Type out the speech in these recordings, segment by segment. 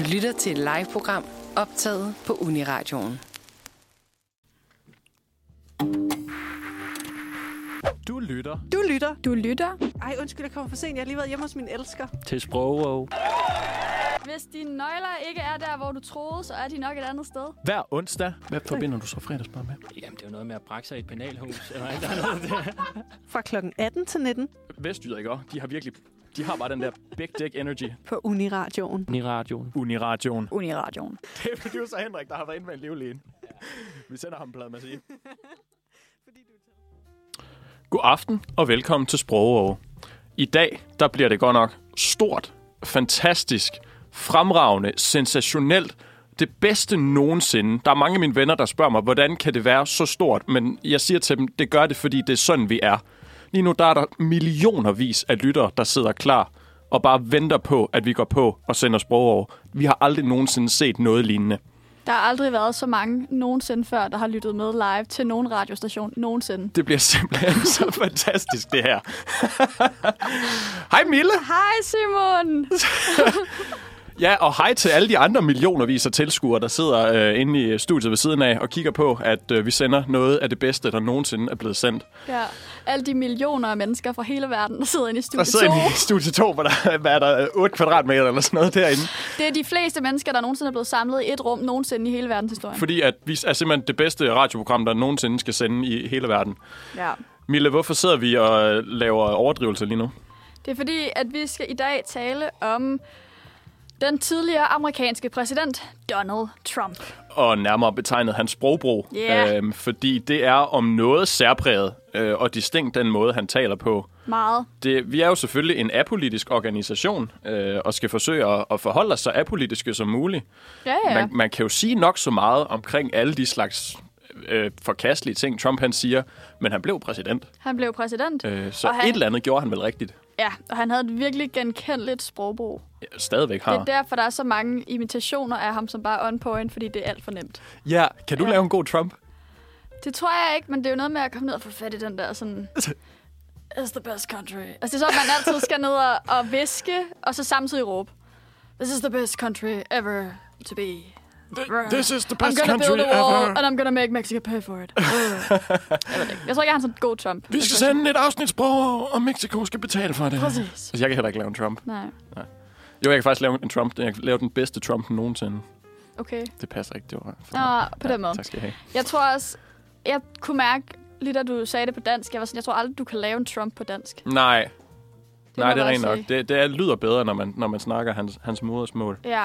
Du lytter til et live-program optaget på Uniradioen. Du lytter Du lytter. Du lytter. Ej, undskyld, jeg kommer for sent. Jeg har lige været hjemme hos min elsker. til Sprogov. Hvis dine nøgler ikke er der, hvor du troede, så er de nok et andet sted. Hver onsdag. Hvad forbinder du så fredagsbar med? Jamen, det er jo noget med at brække sig i et penalhus. Eller er der. Fra klokken 18 til 19 Vestjyder, ikke også? De har virkelig... De har bare den der big dick energy. på Uniradioen. I radioen. Uniradioen. Uniradioen. Det er producer Henrik, der har været inde med en livlin. Vi sender ham en plade med at sige. God aften og velkommen til Sprogov. I dag, der bliver det godt nok stort, fantastisk, fremragende, sensationelt, det bedste nogensinde. Der er mange af mine venner, der spørger mig, hvordan kan det være så stort? Men jeg siger til dem, det gør det, fordi det er sådan, vi er. Lige nu der er der millionervis af lyttere, der sidder klar og bare venter på, at vi går på og sender sprog over. Vi har aldrig nogensinde set noget lignende. Der har aldrig været så mange nogensinde før, der har lyttet med live til nogen radiostation nogensinde. Det bliver simpelthen så fantastisk, det her. Hej Mille! Hej Simon! Ja, og hej til alle de andre millionervis af tilskuere, der sidder øh, inde i studiet ved siden af og kigger på, at øh, vi sender noget af det bedste, der nogensinde er blevet sendt. Ja, alle de millioner af mennesker fra hele verden, der sidder inde i Der studiet sidder 2. inde i studie 2, hvor der hvad er der 8 kvadratmeter eller sådan noget derinde. Det er de fleste mennesker, der nogensinde er blevet samlet i et rum nogensinde i hele verdenshistorien. Fordi at vi er simpelthen det bedste radioprogram, der nogensinde skal sende i hele verden. Ja. Mille, hvorfor sidder vi og laver overdrivelser lige nu? Det er fordi, at vi skal i dag tale om den tidligere amerikanske præsident, Donald Trump. og nærmere betegnet hans sprogbrug. Ja. Øhm, fordi det er om noget særpræget øh, og distinkt den måde, han taler på. Meget. Det, vi er jo selvfølgelig en apolitisk organisation, øh, og skal forsøge at, at forholde os så apolitiske som muligt. Ja, ja. Man, man kan jo sige nok så meget omkring alle de slags øh, forkastelige ting, Trump han siger, men han blev præsident. Han blev præsident. Øh, så Og han- et eller andet gjorde han vel rigtigt. Ja, og han havde et virkelig genkendeligt sprogbrug. Ja, stadigvæk Det har. er derfor, der er så mange imitationer af ham, som bare er on point, fordi det er alt for nemt. Ja, kan du Ja. lave en god Trump? Det tror jeg ikke, men det er jo noget med at komme ned og få fat i den der sådan... It's the best country. Altså, det er så, at man altid skal ned og, og viske, og så samtidig råbe. This is the best country ever to be. This is the I'm best gonna country build a wall, ever. and I'm gonna make Mexico pay for it. Uh. jeg det. Jeg tror ikke, jeg har sådan en god Trump. Vi skal sende et afsnit sprog, og Mexico skal betale for det. Præcis. Altså, jeg kan heller ikke lave en Trump. Nej, Jo, jeg kan faktisk lave en Trump. Jeg kan lave den bedste Trump nogensinde. okay. Det passer ikke, det var for Nå, på den måde. Tak skal I have. Jeg tror også, jeg kunne mærke, lige da du sagde det på dansk, jeg var sådan, jeg tror aldrig, du kan lave en Trump på dansk. Nej, må nej, det er rent nok. sige. Det, det er, lyder bedre, når man, når man snakker hans, hans modersmål. Ja.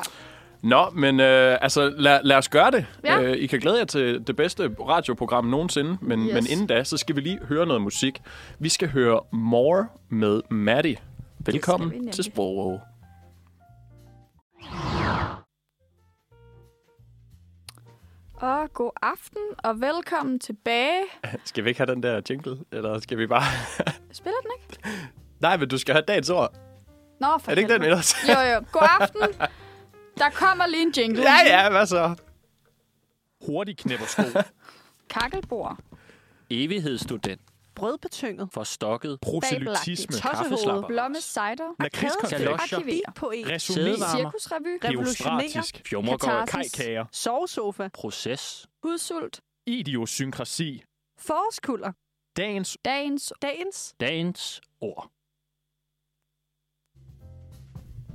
Nå, men øh, altså, lad, lad os gøre det. Ja. Øh, I kan glæde jer til det bedste radioprogram nogensinde, men, Yes. men inden da, så skal vi lige høre noget musik. Vi skal høre More med Maddie. Velkommen vi til Sprog. Og god aften, og velkommen tilbage. Skal vi ikke have den der jingle, eller skal vi bare... Spiller den ikke? Nej, men du skal have dagens ord. Nå, for Er det ikke den ellers? Jo, jo. God aften. Der kommer lige en jingle. ja, ja, hvad så? Hurtig knæppersko. Kakkelbord. Evighedsstudent. Brødbetynget. Forstokket. Proselytisme. Kaffeslapper. Blomme cider. Lakridskaffe. Resumé. Cirkusrevy. Fjummergård. Katarsis. Kajkager. Sovesofa. Proces. Hudsult. Idiosynkrasi. Forårskulder. Dagens Dagens. Dagens. Dagens ord.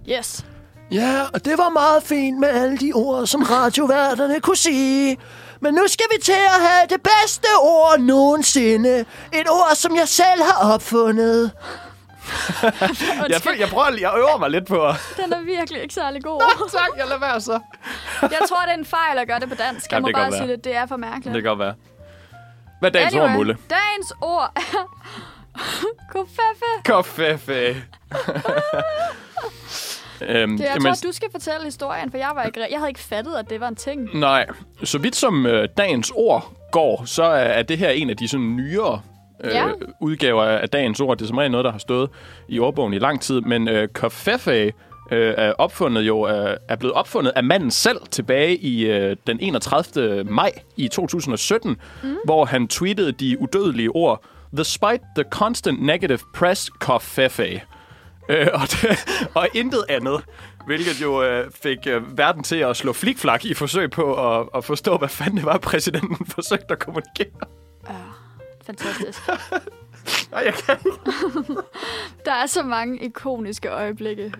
Yes. Ja, og det var meget fint med alle de ord, som radioværterne kunne sige. Men nu skal vi til at have det bedste ord nogensinde. Et ord, som jeg selv har opfundet. Jeg, jeg prøver lige, jeg øver mig lidt på. Den er virkelig ikke særlig god. tak, jeg lader være så. Jeg tror, det er en fejl at gøre det på dansk. Jeg Jamen, må bare sige det. Det er for mærkeligt. Det kan godt være. Hvad er dagens ord, Mulle? dagens ord er... Kofeffe. Koffefe. Øhm, Det, jeg tror, du skal fortælle historien, for jeg, var ikke, jeg havde ikke fattet, at det var en ting. Nej, så vidt som øh, dagens ord går, så er, det her en af de sådan nyere øh, Ja. udgaver af dagens ord. Det er som regel noget, der har stået i ordbogen i lang tid. Men øh, koffefe øh, er opfundet jo øh, er blevet opfundet af manden selv tilbage i øh, den 31. maj i 2017, mm. hvor han tweetede de udødelige ord Despite the constant negative press, koffefe. Øh, og, det, og intet andet. hvilket jo øh, fik øh, verden til at slå flikflak i forsøg på at, at forstå, hvad fanden det var, præsidenten forsøgte at kommunikere. Ja, fantastisk. Nej, jeg kan ikke. Der er så mange ikoniske øjeblikke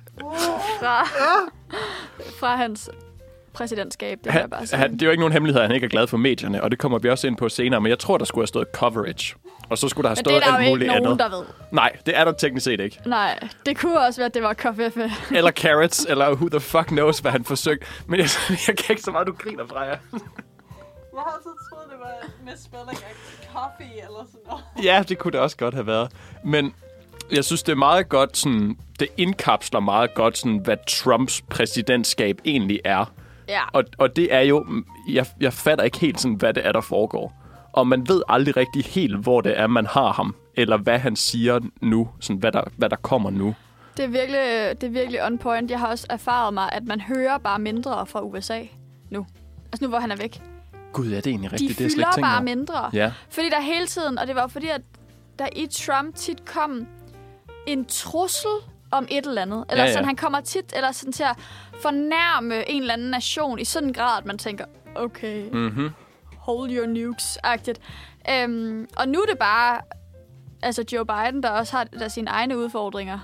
fra, fra hans præsidentskab, det jeg bare Han, sige. han, det er jo ikke nogen hemmelighed, at han ikke er glad for medierne, og det kommer vi også ind på senere, men jeg tror, der skulle have stået coverage. Og så skulle der have Men det stået er der alt jo muligt ikke nogen, andet. der ved. Nej, det er der teknisk set ikke. Nej, det kunne også være, at det var kaffe. Eller carrots, eller who the fuck knows, hvad han forsøgte. Men jeg, jeg kan ikke så meget, du griner fra jer. Jeg har altid troet, det var misspelling af coffee eller sådan noget. Ja, det kunne det også godt have været. Men jeg synes, det er meget godt, sådan, det indkapsler meget godt, sådan, hvad Trumps præsidentskab egentlig er. Ja. Og, og det er jo, jeg, jeg fatter ikke helt, sådan, hvad det er, der foregår. Og man ved aldrig rigtig helt, hvor det er, man har ham, eller hvad han siger nu, sådan, hvad, der, hvad der kommer nu. Det er, virkelig, det er virkelig on point. Jeg har også erfaret mig, at man hører bare mindre fra USA nu. Altså nu, hvor han er væk. Gud, ja, det er egentlig De rigtigt. det er jeg slet fylder tænkt bare mindre. Ja, Fordi der hele tiden, og det var fordi, at der i Trump tit kom en trussel om et eller andet. Eller Ja, ja. sådan, han kommer tit eller sådan til at fornærme en eller anden nation i sådan en grad, at man tænker, okay, mm-hmm. hold your nukes-agtigt. Øhm, og nu er det bare altså Joe Biden, der også har der sine egne udfordringer,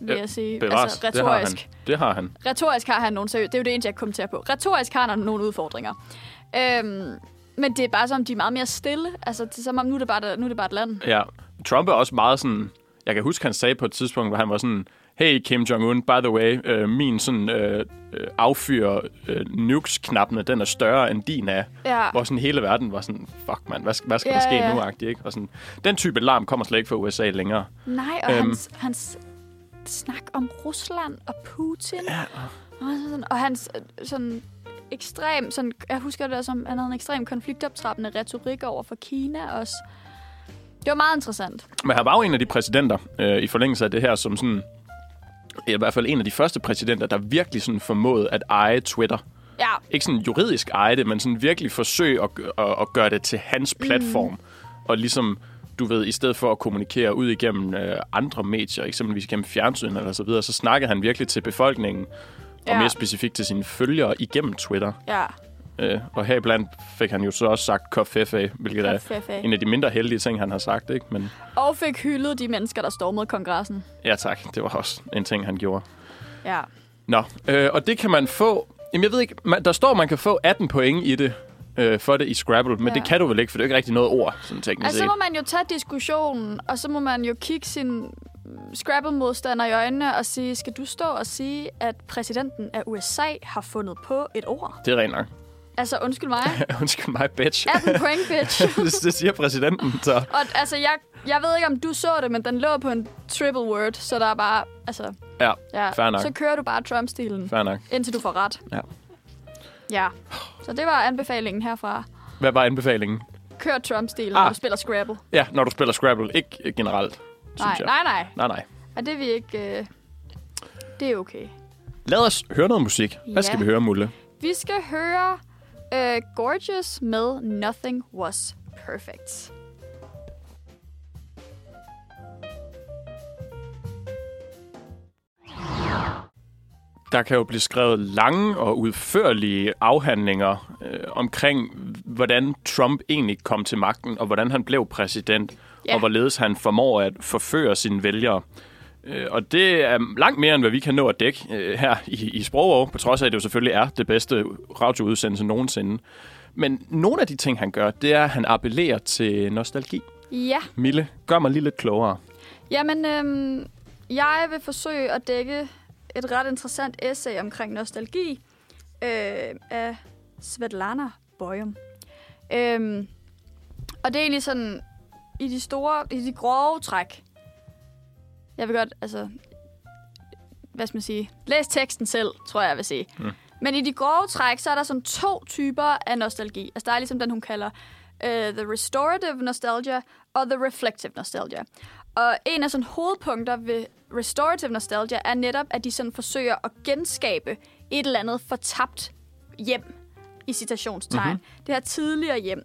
vil Ja, jeg sige. bevares. Altså det har han. retorisk. Det har han. Retorisk har han nogle seriøse... Det er jo det eneste, jeg kommenterer på. Retorisk har han nogle udfordringer. Øhm, men det er bare som, de er meget mere stille. Altså, det er som om, nu er det bare, nu er det bare et land. Ja, Trump er også meget sådan... Jeg kan huske, han sagde på et tidspunkt, hvor han var sådan... Hey Kim Jong-un, by the way, øh, min sådan øh, øh, affyr øh, nukes-knappene, den er større end din er. Ja. Hvor sådan hele verden var sådan, fuck man, hvad, hvad skal Ja, der ske ja. nu, agtigt, ikke? Og sådan, den type larm kommer slet ikke fra USA længere. Nej, og Øhm. øhm. hans, hans snak om Rusland og Putin. Ja. Og, sådan, og hans øh, sådan ekstrem... Sådan, jeg husker det som, han havde en ekstrem konfliktoptrappende retorik over for Kina også. Det var meget interessant. Men han var jo en af de præsidenter, øh, i forlængelse af det her, som sådan... I hvert fald en af de første præsidenter, der virkelig sådan formåede at eje Twitter. Ja, ikke sådan juridisk eje det, men sådan virkelig forsøge at, at, at gøre det til hans platform. Mm. Og ligesom, du ved, i stedet for at kommunikere ud igennem øh, andre medier, eksempelvis gennem fjernsyn eller så videre, så snakkede han virkelig til befolkningen, og Ja. mere specifikt til sine følgere igennem Twitter. ja. Øh, og heriblandt fik han jo så også sagt KFFA, hvilket er en af de mindre heldige ting, han har sagt, ikke? Men Og fik hyldet de mennesker, der stormede kongressen. ja tak, det var også en ting, han gjorde. Ja. Nå, øh, og det kan man få... Jamen, jeg ved ikke, man, der står, man kan få 18 point i det, øh, for det i Scrabble, men Ja. det kan du vel ikke, for det er jo ikke rigtig noget ord, sådan teknisk Altså, så set. må man jo tage diskussionen, og så må man jo kigge sin Scrabble-modstander i øjnene og sige, skal du stå og sige, at præsidenten af USA har fundet på et ord? Det er rent nok. Altså, undskyld mig. Undskyld mig, bitch. 18 point, bitch. det, det siger præsidenten, så... Og altså, jeg, jeg ved ikke, om du så det, men den lå på en triple word, så der er bare, altså... Ja, Ja, Fair nok. så kører du bare Trump-stilen, fair nok. indtil du får ret. Ja. Ja, så det var anbefalingen herfra. Hvad var anbefalingen? Kør Trump-stilen, Ah. når du spiller Scrabble. Ja, når du spiller Scrabble. Ikke generelt, Nej, synes jeg. nej, nej. Nej, nej. Er det vi ikke... Øh... Det er okay. Lad os høre noget musik. Hvad skal Ja. vi høre, Mulle? Vi skal høre uh, Gorgeous med Nothing Was Perfect. Der kan jo blive skrevet lange og udførlige afhandlinger øh, omkring, hvordan Trump egentlig kom til magten, og hvordan han blev præsident, Ja. og hvorledes han formår at forføre sine vælgere. Øh, og det er langt mere, end hvad vi kan nå at dække øh, her i, i Sprogår, på trods af, at det jo selvfølgelig er det bedste radioudsendelse nogensinde. Men nogle af de ting, han gør, det er, at han appellerer til nostalgi. Ja, Mille, gør mig lige lidt klogere. jamen, øhm, jeg vil forsøge at dække et ret interessant essay omkring nostalgi øh, af Svetlana Boyum. Øhm, og det er egentlig sådan, i de store, i de grove træk. Jeg vil godt, altså, hvad skal man sige, læs teksten selv, tror jeg, jeg vil sige. Mm. Men i de grove træk, så er der sådan to typer af nostalgi. Altså, der er ligesom den, hun kalder uh, the restorative nostalgia og the reflective nostalgia. Og en af sådan hovedpunkter ved restorative nostalgia er netop, at de sådan forsøger at genskabe et eller andet fortabt hjem, i citationstegn. Mm-hmm. Det her tidligere hjem.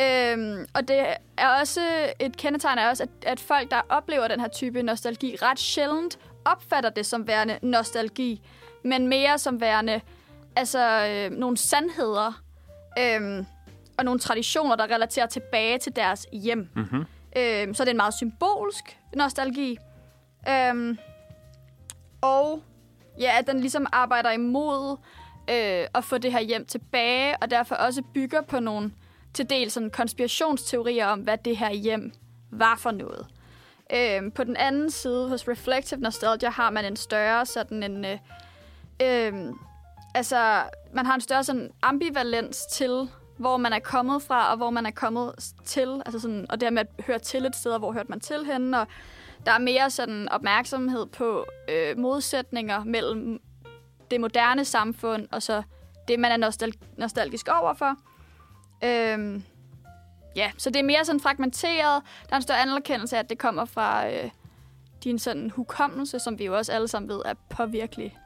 Øhm, og det er også et kendetegn er også, at, at folk, der oplever den her type nostalgi, ret sjældent opfatter det som værende nostalgi, men mere som værende altså, øh, nogle sandheder øh, og nogle traditioner, der relaterer tilbage til deres hjem. Mm-hmm. Øh, så det er en meget symbolsk nostalgi. Øh, og ja, at den ligesom arbejder imod øh, at få det her hjem tilbage, og derfor også bygger på nogle til dels sådan konspirationsteorier om, hvad det her hjem var for noget. Øhm, på den anden side, hos Reflective Nostalgia, har man en større sådan en... Øh, øh, altså, man har en større sådan ambivalens til, hvor man er kommet fra, og hvor man er kommet til. Altså sådan, og det med at høre til et sted, og hvor hørte man til henne, og der er mere sådan opmærksomhed på øh, modsætninger mellem det moderne samfund, og så det, man er nostal- nostalgisk overfor. Øhm, ja, så det er mere sådan fragmenteret. Der er en større anerkendelse af, at det kommer fra øh, din sådan hukommelse, som vi jo også alle sammen ved er påvirkelig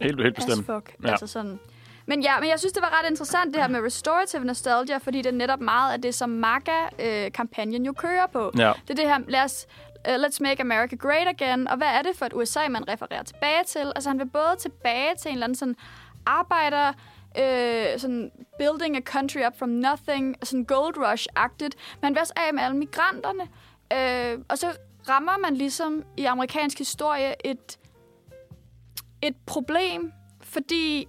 Helt, helt bestemt. fuck. Ja. Altså sådan. Men ja, men jeg synes, det var ret interessant, det her med restorative nostalgia, fordi det er netop meget af det, som MAGA-kampagnen jo kører på. Ja. Det er det her, lad os, uh, let's make America great again. Og hvad er det for et USA, man refererer tilbage til? Altså han vil både tilbage til en eller anden sådan arbejder, øh, sådan building a country up from nothing, sådan gold rush-agtigt, men han vil også af med alle migranterne. Øh, og så rammer man ligesom i amerikansk historie et, et problem, fordi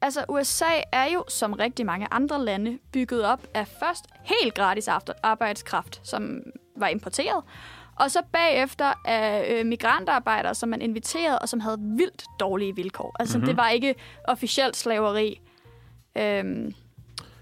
altså USA er jo, som rigtig mange andre lande, bygget op af først helt gratis arbejdskraft, som var importeret, og så bagefter af øh, migrantarbejdere, som man inviterede, og som havde vildt dårlige vilkår. Altså, Mhm. mm-hmm. det var ikke officielt slaveri, øhm,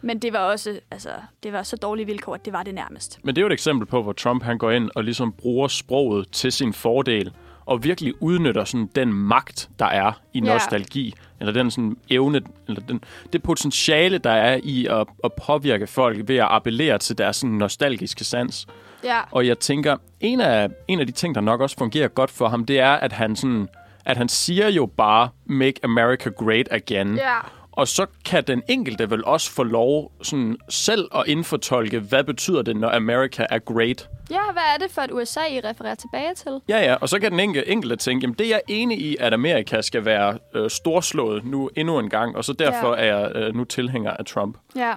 men det var også, altså, det var så dårlige vilkår, at det var det nærmest. Men det er jo et eksempel på, hvor Trump han går ind og ligesom bruger sproget til sin fordel, og virkelig udnytter sådan den magt, der er i Ja. nostalgi, eller den sådan evne, eller den, det potentiale, der er i at, at påvirke folk ved at appellere til deres sådan nostalgiske sans. Ja, Og jeg tænker, en af, en af de ting, der nok også fungerer godt for ham, det er, at han sådan, at han siger jo bare, make America great again. ja. Og så kan den enkelte vel også få lov sådan selv at indfortolke, hvad betyder det, når America er great. Ja, hvad er det for et USA, I refererer tilbage til? Ja, ja, og så kan den enkelte, enkelte tænke, jamen det er jeg enig i, at Amerika skal være øh, storslået nu endnu en gang, og så derfor Ja. er jeg øh, nu tilhænger af Trump. Ja.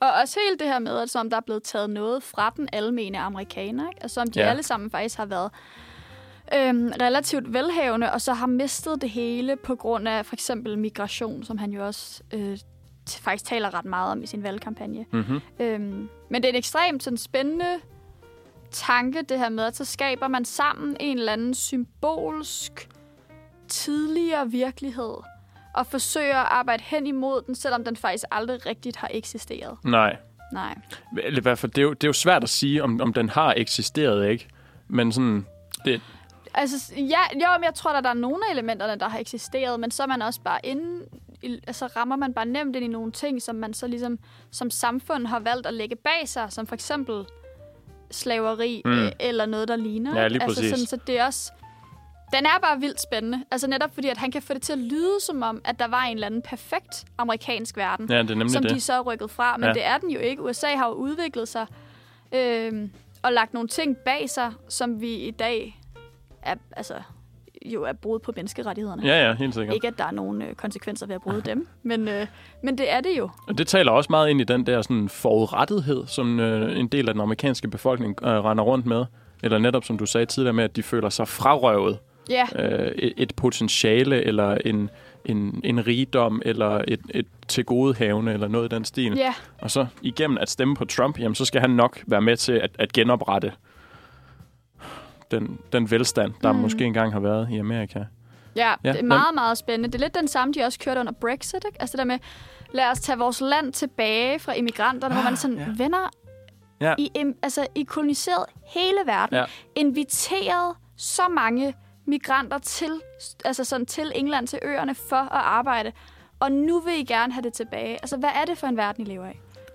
Og også helt det her med, at som der er blevet taget noget fra den almene amerikaner, ikke? Altså, som de Ja. alle sammen faktisk har været øhm, relativt velhavende, og så har mistet det hele på grund af for eksempel migration, som han jo også øh, faktisk taler ret meget om i sin valgkampagne. Mm-hmm. Øhm, men det er en ekstremt sådan, spændende tanke, det her med, at så skaber man sammen en eller anden symbolsk tidligere virkelighed, og forsøger at arbejde hen imod den, selvom den faktisk aldrig rigtigt har eksisteret. Nej, Nej. eller i hvert fald, det er jo, det er jo svært at sige, om, om den har eksisteret, ikke? Men sådan, det, Altså, ja, jo, men jeg tror, at der er nogle af elementerne, der har eksisteret, men så er man også bare inde, altså rammer man bare nemt ind i nogle ting, som man så ligesom som samfund har valgt at lægge bag sig, som for eksempel slaveri Mm. mm. eller noget, der ligner. Ja, lige altså, præcis. sådan, så det er også... Den er bare vildt spændende. Altså netop fordi, at han kan få det til at lyde som om, at der var en eller anden perfekt amerikansk verden, ja, det er nemlig som det. de så er rykket fra. Men Ja. det er den jo ikke. USA har jo udviklet sig øh, og lagt nogle ting bag sig, som vi i dag er, altså, jo er brud på menneskerettighederne. Ja, ja, helt sikkert. Ikke, at der er nogen øh, konsekvenser ved at bryde dem, men, øh, men det er det jo. Og det taler også meget ind i den der sådan forudrettethed, som øh, en del af den amerikanske befolkning øh, render rundt med. Eller netop, som du sagde tidligere med, at de føler sig frarøvet Ja, øh, et, et potentiale, eller en, en, en rigdom, eller et, et tilgodehavende, eller noget i den stil. ja, Og så igennem at stemme på Trump, jamen, så skal han nok være med til at, at genoprette den, den velstand, der mm. Måske engang har været i Amerika. ja, Ja, det er meget, meget spændende. Det er lidt den samme, de også kørte under Brexit. Ikke? Altså det der med, lad os tage vores land tilbage fra immigranterne, hvor man sådan, ja. venner, Ja. I, altså, I koloniseret hele verden, ja. inviteret så mange migranter til, altså sådan til England, til øerne, for at arbejde. Og nu vil I gerne have det tilbage. Altså, hvad er det for en verden, I lever i?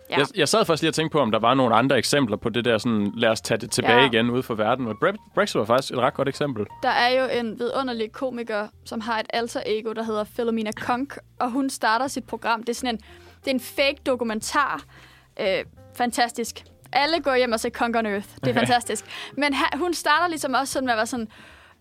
Ja. Jeg, jeg sad faktisk lige og tænkte på, om der var nogle andre eksempler på det der sådan, lad os tage det tilbage Ja. igen ude for verden. Bre- Brexit var faktisk et ret godt eksempel. Der er jo en vidunderlig komiker, som har et alter ego, der hedder Philomena Konk, og hun starter sit program. Det er sådan en, det er en fake dokumentar. Øh, fantastisk. Alle går hjem og ser on Earth. Det er Okay. fantastisk. Men ha, hun starter ligesom også sådan med at være sådan,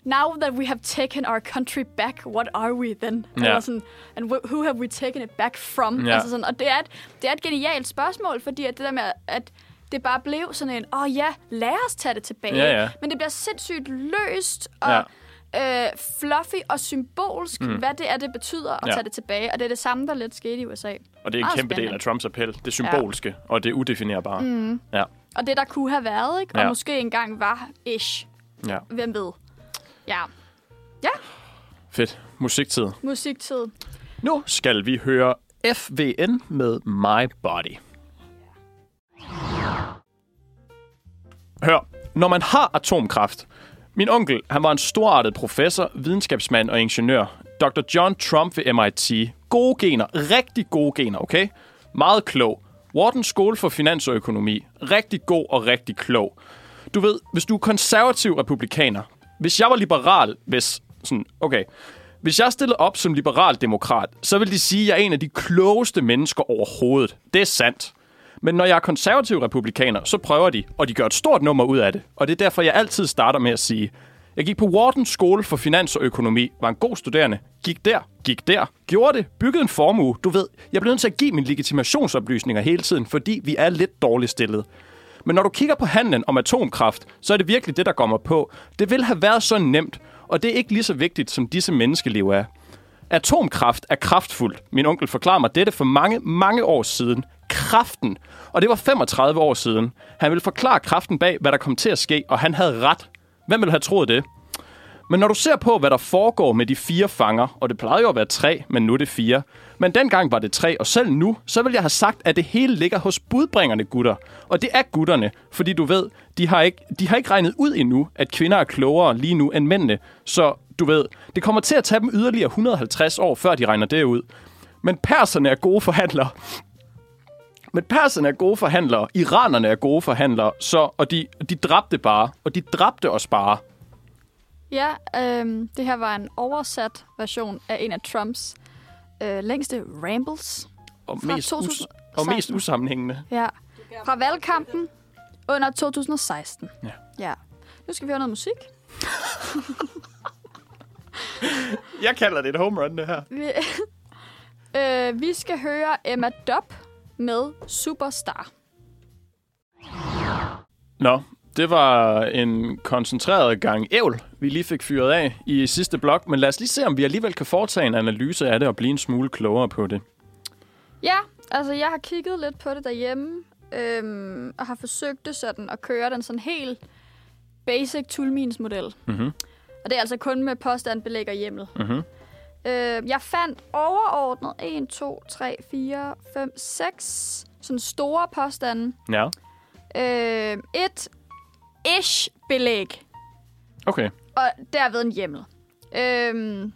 now that we have taken our country back, what are we then? Ja. Eller sådan, and wh- who have we taken it back from? Ja. Altså sådan, og det er, et, det er et genialt spørgsmål, fordi at det der med, at det bare blev sådan en, åh oh, ja, lad os tage det tilbage. Ja, ja. Men det bliver sindssygt løst og øh, fluffy og symbolsk, mm. hvad det er, det betyder at Ja. tage det tilbage. Og det er det samme, der lidt skete i USA. Og det er en Meget kæmpe del spændende. af Trumps appel. Det symbolske og det udefinerbare. Mm. Ja. Og det, der kunne have været, ikke? Og Ja. måske engang var ish. ja. Hvem ved? Ja. Fedt. Musiktid. Musiktid. Nu skal vi høre FVN med My Body. Hør, når man har atomkraft... Min onkel, han var en storartet professor, videnskabsmand og ingeniør. Dr. John Trump ved MIT. Gode gener, rigtig gode gener, okay? Meget klog. Wharton School for Finans og Økonomi. Rigtig god og rigtig klog. Du ved, hvis du er konservativ republikaner, hvis jeg var liberal, hvis sådan, okay, hvis jeg stillede op som liberal demokrat, så vil de sige, at jeg er en af de klogeste mennesker overhovedet. Det er sandt. Men når jeg er konservativ republikaner, så prøver de, og de gør et stort nummer ud af det. Og det er derfor, jeg altid starter med at sige, jeg gik på Wharton School for Finans og Økonomi, var en god studerende, gik der, gik der, gjorde det, byggede en formue. Du ved, jeg blev nødt til at give mine legitimationsoplysninger hele tiden, fordi vi er lidt dårligt stillet. Men når du kigger på handlen om atomkraft, så er det virkelig det, der kommer på. Det vil have været så nemt, og det er ikke lige så vigtigt, som disse menneskeliv er. Atomkraft er kraftfuldt. Min onkel forklarer mig dette for mange, mange år siden. Kraften. Og det var 35 år siden. Han ville forklare kraften bag, hvad der kom til at ske, og han havde ret. Hvem ville have troet det? Men når du ser på, hvad der foregår med de fire fanger, og det plejede jo at være tre, men nu er det fire. Men dengang var det tre, og selv nu, så vil jeg have sagt, at det hele ligger hos budbringerne gutter. Og det er gutterne, fordi du ved, de har ikke, de har ikke regnet ud endnu, at kvinder er klogere lige nu end mændene. Så du ved, det kommer til at tage dem yderligere 150 år, før de regner det ud. Men perserne er gode forhandlere. Men perserne er gode forhandlere, iranerne er gode forhandlere, så, og de, de dræbte bare, og de dræbte os bare. Ja, øh, det her var en oversat version af en af Trumps øh, længste rambles. Og Fra mest, us, 2016. og mest usammenhængende. Ja. Fra valgkampen under 2016. Ja. ja. Nu skal vi høre noget musik. Jeg kalder det et home run, det her. Vi, øh, vi skal høre Emma Dobb med Superstar. Nå, det var en koncentreret gang ævl, vi lige fik fyret af i sidste blok. Men lad os lige se, om vi alligevel kan foretage en analyse af det og blive en smule klogere på det. Ja, altså jeg har kigget lidt på det derhjemme, øhm, og har forsøgt det sådan at køre den sådan helt basic Tulmins-model. Mhm. Og det er altså kun med påstand, belæg og hjemmel. Mhm. Øh, jeg fandt overordnet 1, 2, 3, 4, 5, 6 sådan store påstande. Ja, Øh, et ish belæg, okay. og derved en hjemmel. Øhm,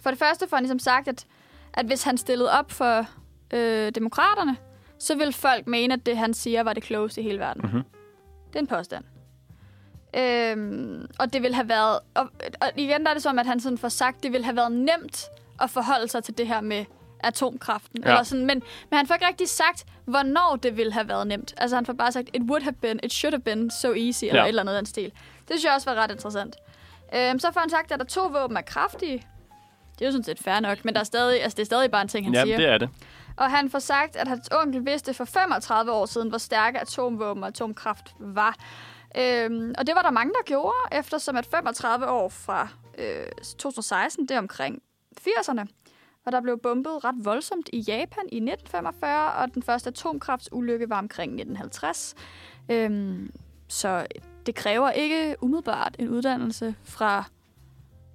for det første får han ligesom sagt, at, at hvis han stillede op for øh, demokraterne, så vil folk mene, at det, han siger, var det klogeste i hele verden. Mhm. Det er en påstand. Øhm, og det vil have været... Og, og igen der er det som, at han sådan får sagt, det vil have været nemt at forholde sig til det her med atomkraften. Ja. Eller sådan, men, men han får ikke rigtig sagt, hvornår det ville have været nemt. Altså han får bare sagt, it would have been, it should have been so easy, eller Ja. et eller andet den stil. Det synes jeg også var ret interessant. Øhm, så får han sagt, at atomvåben er kraftige. Det er jo sådan set fair nok, men der er stadig, altså, det er stadig bare en ting, han Ja, siger. det er det. Og han får sagt, at hans onkel vidste for 35 år siden, hvor stærke atomvåben og atomkraft var. Øhm, og det var der mange, der gjorde, eftersom at 35 år fra øh, 2016, det er omkring 80'erne, og der blev bombet ret voldsomt i Japan i 1945, og den første atomkraftsulykke var omkring 1950. Øhm, så det kræver ikke umiddelbart en uddannelse fra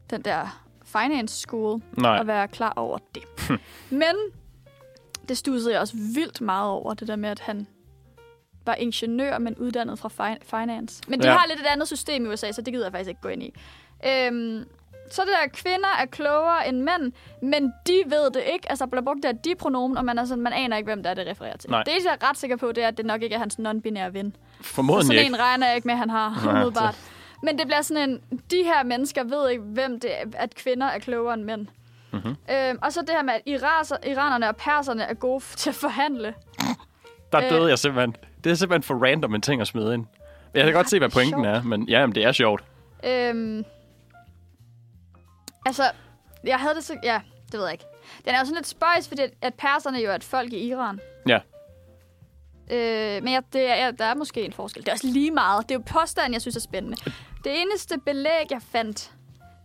den der finance school, Nej. at være klar over det. Men det stussede jeg også vildt meget over, det der med, at han var ingeniør, men uddannet fra fi- finance. Men de Ja. ja. har lidt et andet system i USA, så det gider jeg faktisk ikke gå ind i. Øhm, så er det der, kvinder er klogere end mænd, men de ved det ikke. Altså, bliver brugt der de pronomen, og man, er sådan, man aner ikke, hvem der er, det refererer til. Nej. Det er jeg ret sikker på, det er, at det nok ikke er hans non-binære ven. Formodentlig sådan ikke. en regner jeg ikke med, han har Nej, umiddelbart. Men det bliver sådan en, de her mennesker ved ikke, hvem det er, at kvinder er klogere end mænd. Mhm. Øhm, og så det her med, at iraser, iranerne og perserne er gode til at forhandle. Der Øh. døde jeg simpelthen. Det er simpelthen for random en ting at smide ind. Jeg kan godt se, hvad pointen sjovt. er, men ja, men det er sjovt. Øhm, Altså, jeg havde det så... Ja, det ved jeg ikke. Den er jo sådan lidt spøjs, fordi at- at perserne jo er et folk i Iran. Ja. Øh, men jeg, det er, ja, der er måske en forskel. Det er også lige meget. Det er jo påstanden, jeg synes er spændende. Det eneste belæg, jeg fandt,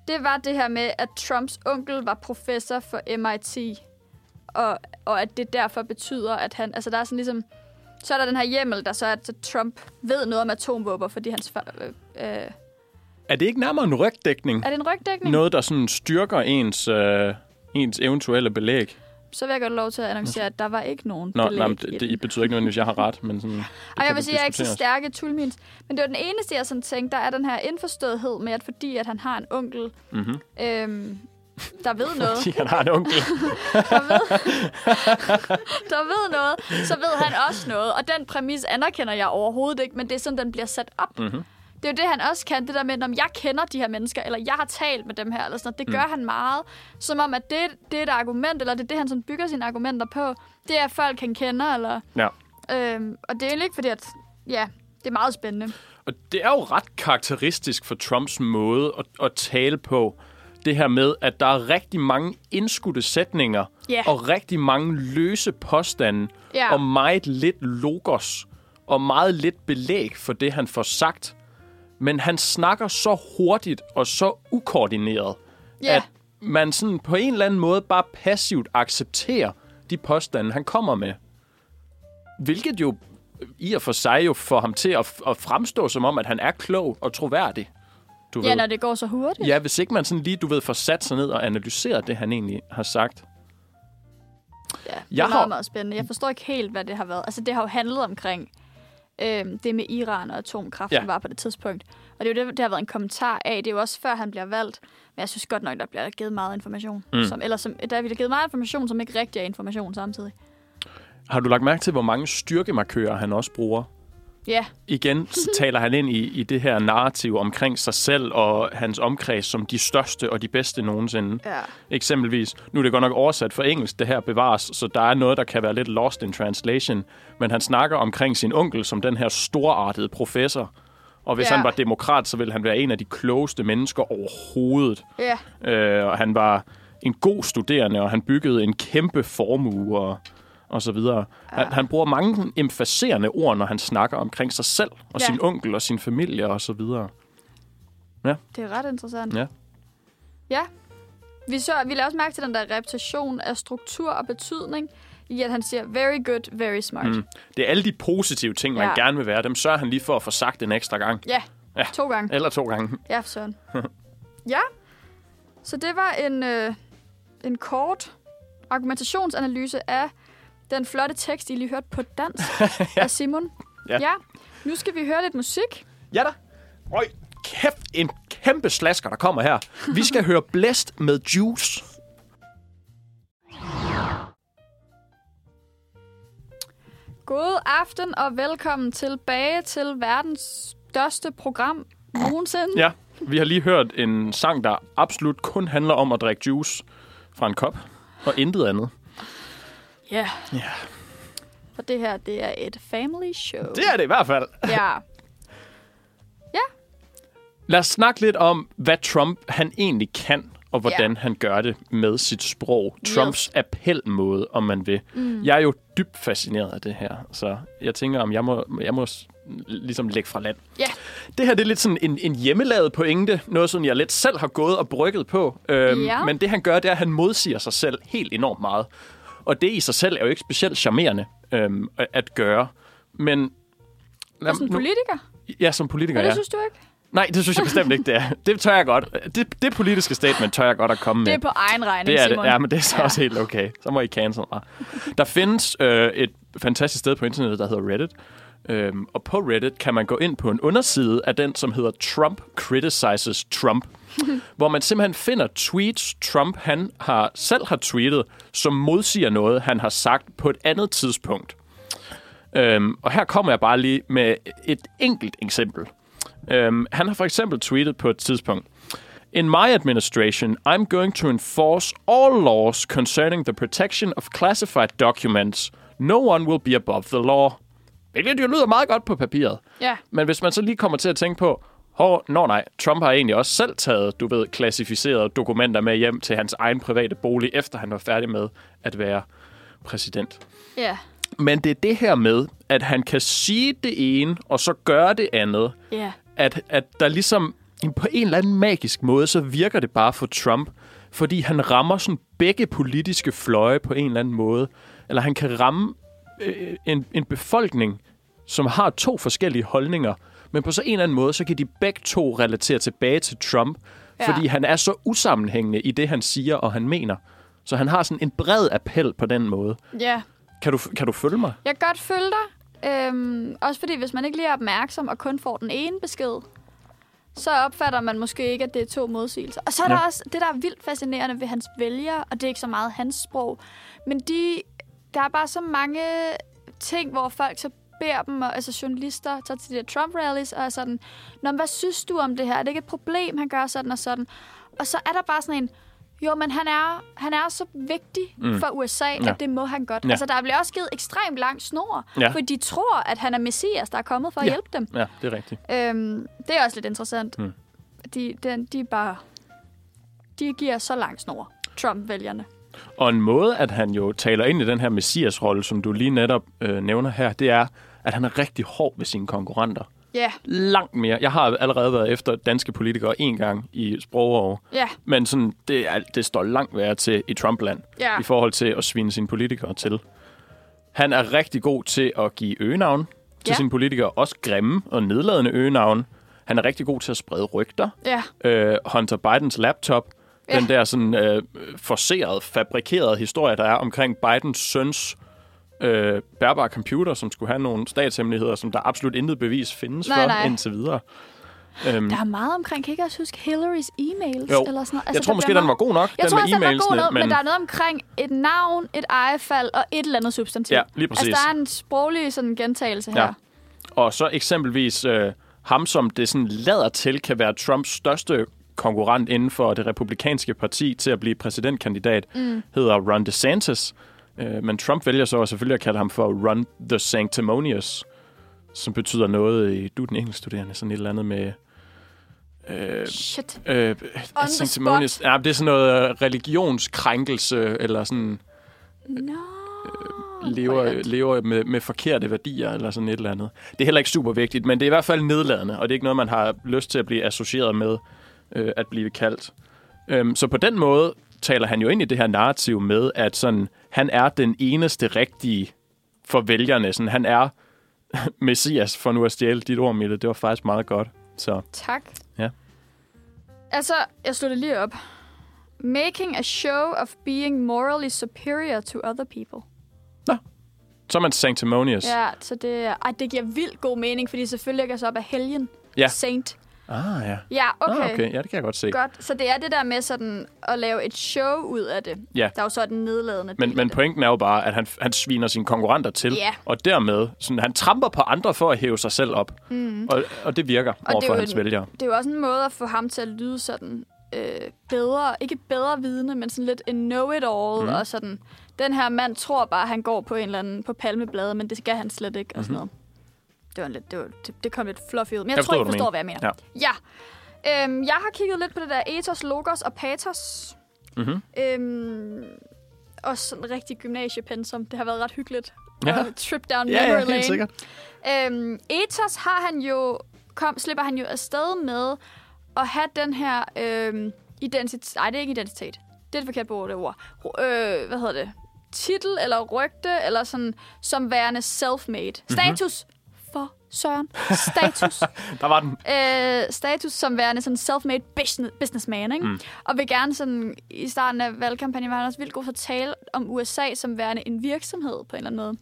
det var det her med, at Trumps onkel var professor for MIT. Og, og at det derfor betyder, at han... Altså, der er sådan ligesom... Så er der den her hjemmel, der så er, at Trump ved noget om atomvåben, fordi hans... far- Øh, øh, Er det ikke nærmere en rygdækning? er det en rygdækning? Noget, der sådan styrker ens, øh, ens eventuelle belæg? Så vil jeg godt lov til at annoncere, at der var ikke nogen Nå, belæg nej, men det, det betyder ikke nødvendigvis, at jeg har ret, men sådan... kan jeg vil sige, at jeg er ikke så stærke tulmins. Men det var den eneste, jeg sådan tænkte, der er den her indforståethed med, at fordi at han har en onkel, Mhm. øhm, der ved noget, Fordi han har en onkel. der ved, der ved noget, så ved han også noget. Og den præmis anerkender jeg overhovedet ikke, men det er sådan, den bliver sat op. Mhm. Det er jo det, han også kan, det der med, om jeg kender de her mennesker, eller jeg har talt med dem her, eller sådan noget. Det gør Mm. han meget. Som om, at det, det er et argument, eller det er det, han sådan bygger sine argumenter på. Det er folk, han kender, eller... Ja. Øhm, og det er egentlig ikke fordi, at... Ja, det er meget spændende. Og det er jo ret karakteristisk for Trumps måde at, at tale på. Det her med, at der er rigtig mange indskudte sætninger Ja. og rigtig mange løse påstande Ja. og meget lidt logos og meget lidt belæg for det, han får sagt. Men han snakker så hurtigt og så ukoordineret, Ja. at man sådan på en eller anden måde bare passivt accepterer de påstande, han kommer med. Hvilket jo i og for sig jo får ham til at, at fremstå som om, at han er klog og troværdig. Du Ja, ved. når det går så hurtigt. Ja, hvis ikke man sådan lige, du ved, får sat sig ned og analyseret det, han egentlig har sagt. Ja, det Jeg er meget, har- meget spændende. Jeg forstår ikke helt, hvad det har været. Altså, det har jo handlet omkring øhm, det med Iran og atomkraft, Ja. var på det tidspunkt. Og det er jo det, det har været en kommentar af. Det er jo også før, han bliver valgt. Men jeg synes godt nok, der bliver givet meget information. Mm. Som, eller som, der bliver givet meget information, som ikke rigtig er information samtidig. Har du lagt mærke til, hvor mange styrkemarkører han også bruger? Ja, Igen så taler han ind i, i det her narrativ omkring sig selv og hans omkreds som de største og de bedste nogensinde. ja. Eksempelvis, nu er det godt nok oversat for engelsk, det her bevares, så der er noget, der kan være lidt lost in translation. Men han snakker omkring sin onkel som den her storartede professor. Og hvis Ja. han var demokrat, så ville han være en af de klogeste mennesker overhovedet. Ja, Øh, og han var en god studerende, og han byggede en kæmpe formue og, og så videre. Han, han bruger mange emfaserende ord, når han snakker omkring sig selv og Ja. sin onkel og sin familie og så videre. det er ret interessant. Ja. Ja. Vi, så, vi lavede også mærke til den der repetition af struktur og betydning, i at han siger, very good, very smart. Mm. Det er alle de positive ting, man Ja. gerne vil være. Dem sørger han lige for at få sagt en ekstra gang. Ja, Ja. to gange. Eller to gange. Ja, for søren. ja, så det var en, øh, en kort argumentationsanalyse af den flotte tekst, I lige hørte på dansk ja. af Simon. Ja. ja. Nu skal vi høre lidt musik. Ja da. Øj, kæft, en kæmpe slasker, der kommer her. Vi skal høre Blæst med Juice. God aften og velkommen tilbage til verdens største program nogensinde. Ja, vi har lige hørt en sang, der absolut kun handler om at drikke juice fra en kop, og intet andet. Ja. Ja. For det her, det er et family show. Det er det i hvert fald. Ja. Lad os snakke lidt om, hvad Trump han egentlig kan, og hvordan Ja. han gør det med sit sprog. Trumps appelmåde, om man vil. Mm. Jeg er jo dybt fascineret af det her, så jeg tænker, om jeg må, jeg må ligesom lægge fra land. Ja. Det her det er lidt sådan en, en hjemmelavet pointe, noget som jeg lidt selv har gået og brygget på. Øhm, Ja. Men det han gør, det er, at han modsiger sig selv helt enormt meget. Og det i sig selv er jo ikke specielt charmerende øhm, at- gøre. Men... Lad, som politiker? ja, som politiker, Ja, det synes du ikke? Nej, det synes jeg bestemt ikke, det er. Det tør jeg godt. Det, det politiske statement tør jeg godt at komme med. Det er på egen regning, Det er det. Simon. Ja, men det er så ja. også helt okay. Så må I cancel mig. Der findes øh, et fantastisk sted på internettet, der hedder Reddit. Øhm, og på Reddit kan man gå ind på en underside af den, som hedder Trump Criticizes Trump. hvor man simpelthen finder tweets, Trump han har, selv har tweetet, som modsiger noget, han har sagt på et andet tidspunkt. Øhm, og her kommer jeg bare lige med et enkelt eksempel. Øhm, han har for eksempel tweetet på et tidspunkt, In my administration, I'm going to enforce all laws concerning the protection of classified documents. No one will be above the law. Hvilket jo lyder meget godt på papiret. Ja. Men hvis man så lige kommer til at tænke på, Hår, nå nej, Trump har egentlig også selv taget, du ved, klassificerede dokumenter med hjem til hans egen private bolig, efter han var færdig med at være præsident. Ja. Men det er det her med, at han kan sige det ene, og så gøre det andet. Ja. At, at der ligesom på en eller anden magisk måde, så virker det bare for Trump. Fordi han rammer sådan begge politiske fløje på en eller anden måde. Eller han kan ramme en, en befolkning, som har to forskellige holdninger. Men på så en eller anden måde, så kan de begge to relatere tilbage til Trump. Ja. Fordi han er så usammenhængende i det, han siger og han mener. Så han har sådan en bred appel på den måde. Ja. Kan du, kan du følge mig? Jeg kan godt følge dig. Øhm, også fordi, hvis man ikke lige er opmærksom og kun får den ene besked, så opfatter man måske ikke, at det er to modsigelser. Og så er ja. Ja. der også det, der er vildt fascinerende ved hans vælgere, og det er ikke så meget hans sprog, men de, der er bare så mange ting, hvor folk så beder dem, og, altså journalister, tager til de der Trump-rallies, og er sådan, Nå, hvad synes du om det her? Er det ikke et problem, han gør sådan og sådan? Og så er der bare sådan en, jo, men han er, han er så vigtig mm. For USA, ja. At det må han godt. Ja. Altså, der bliver også givet ekstremt lang snor, Ja. for de tror, at han er messias, der er kommet for at Ja. hjælpe dem. Ja, det er rigtigt. Øhm, det er også lidt interessant. Mm. De, de, de er bare... De giver så lang snor, Trump-vælgerne. Og en måde, at han jo taler ind i den her messias-rolle, som du lige netop øh, nævner her, det er, at han er rigtig hård ved sine konkurrenter. Ja, Langt mere. Jeg har allerede været efter danske politikere en gang i sprogår, ja, men sådan, det, er, det står langt værre til i Trumpland ja. i forhold til at svine sine politikere til. Han er rigtig god til at give øgenavn til Ja. sine politikere, også grimme og nedladende øgenavn. Han er rigtig god til at sprede rygter. Ja, øh, Hunter Bidens laptop. Ja. Den der sådan øh, forceret, fabrikerede historie, der er omkring Bidens søns øh, bærbare computer, som skulle have nogle statshemmeligheder, som der absolut intet bevis findes Nej, for nej. indtil videre. Øhm, der er meget omkring. Kan ikke også huske Hillarys e-mails? Jo. Eller sådan noget? jeg der tror måske, bliver den var god nok, Jeg den tror med også, den var god e-mailsene, nok, men... men der er noget omkring et navn, et ejefald og et eller andet substantiv. ja, lige præcis. Altså, der er en sproglig sådan, gentagelse her. Ja. Og så eksempelvis øh, ham, som det sådan lader til, kan være Trumps største konkurrent inden for det republikanske parti til at blive præsidentkandidat, mm. hedder Ron DeSantis. Øh, men Trump vælger så selvfølgelig at kalde ham for Ron the Sanctimonious, som betyder noget i, du den engelskstuderende, sådan et eller andet med... Øh, Shit. øh, On sanctimonious. Ja, det er sådan noget øh, religionskrænkelse, eller sådan No. lever, lever med, med forkerte værdier, eller sådan et eller andet. Det er heller ikke super vigtigt, men det er i hvert fald nedladende, og det er ikke noget, man har lyst til at blive associeret med øh, at blive kaldt. Øhm, så på den måde taler han jo ind i det her narrativ med, at sådan, han er den eneste rigtige for vælgerne. Sådan, han er messias, for nu at stjæle dit ord, Mille. Det var faktisk meget godt. Så Tak. Ja. Altså, jeg det lige op. Making a show of being morally superior to other people. så er man sanctimonious. Ja, så det, ej, det giver vildt god mening, fordi selvfølgelig lægger sig op af helgen. Ja. Saint. Ah, ja. Ja, okay. Ah, okay. Ja, det kan jeg godt se. Godt. Så det er det der med sådan at lave et show ud af det. Ja. Der er jo så den nedladende Men, men det. pointen er jo bare, at han, han sviner sine konkurrenter til, Ja. og dermed, sådan, han tramper på andre for at hæve sig selv op. Mm. Og, og det virker det er overfor jo hans en- vælgere. Det er jo også en måde at få ham til at lyde sådan øh, bedre, ikke bedre vidne, men sådan lidt en know-it-all, mm. og sådan, den her mand tror bare, at han går på en eller anden, på palmeblade, men det skal han slet ikke, og sådan noget. Det, var en lidt, det, var, det, kom lidt fluffy ud, men jeg, Mhm. Jeg tror, I forstår, hvad jeg mener. Ja. ja. Øhm, jeg har kigget lidt på det der ethos, logos og patos. Mhm. Øhm, også sådan rigtig gymnasiepensum. Det har været ret hyggeligt. Ja. Og trip down Ja, memory ja, lane. helt sikkert. Øhm, ethos har han jo, kom, slipper han jo afsted med at have den her øhm, identitet. Nej, det er ikke identitet. Det er det forkerte ord, det ord. Øh, hvad hedder det? Titel eller rygte, eller sådan, som værende self-made. Status. For Søren. Status. Der var den. øh, status som værende sådan self-made business, businessman, ikke? Mm. Og vil gerne sådan, i starten af valgkampagnen var han også vildt god til at tale om USA som værende en virksomhed på en eller anden måde.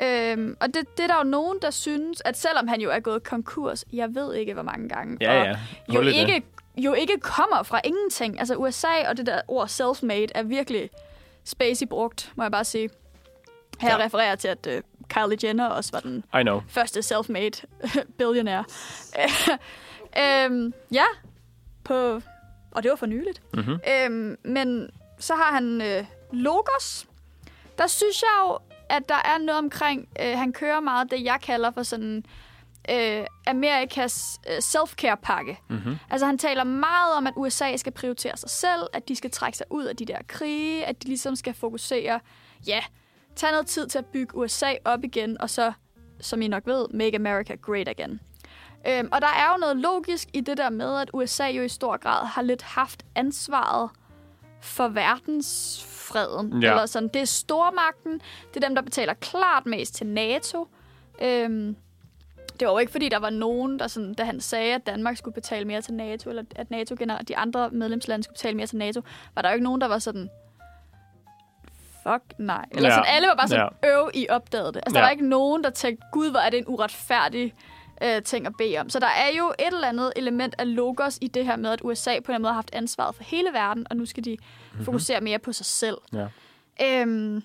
Øhm, og det, det er der jo nogen, der synes, at selvom han jo er gået konkurs, jeg ved ikke, hvor mange gange, Ja, ja. jo det. ikke, jo ikke kommer fra ingenting. Altså USA og det der ord self-made er virkelig spacey brugt, må jeg bare sige. Her Ja. refererer til, at uh, Kylie Jenner også var den I know. første self-made billionaire. øhm, ja, på, og det var for nyligt. Mhm. Øhm, men så har han øh, Logos. Der synes jeg jo, at der er noget omkring, øh, han kører meget det, jeg kalder for sådan øh, Amerikas øh, self-care-pakke. Mm-hmm. Altså han taler meget om, at USA skal prioritere sig selv, at de skal trække sig ud af de der krige, at de ligesom skal fokusere, ja, tage noget tid til at bygge USA op igen, og så, som I nok ved, make America great again. Øhm, og der er jo noget logisk i det der med, at USA jo i stor grad har lidt haft ansvaret for verdensfreden. Ja. Eller sådan, det er stormagten, det er dem, der betaler klart mest til NATO. Øhm, det var jo ikke, fordi der var nogen, der sådan, da han sagde, at Danmark skulle betale mere til NATO, eller at NATO generelt, de andre medlemslande skulle betale mere til NATO, var der jo ikke nogen, der var sådan, fuck nej. Eller Ja. sådan, alle var bare sådan, øv, I opdagede det. Altså, Ja. der var ikke nogen, der tænkte, gud, hvor er det en uretfærdig øh, ting at bede om. Så der er jo et eller andet element af logos i det her med, at USA på en eller anden måde har haft ansvaret for hele verden, og nu skal de mm-hmm. fokusere mere på sig selv. Ja. Øhm,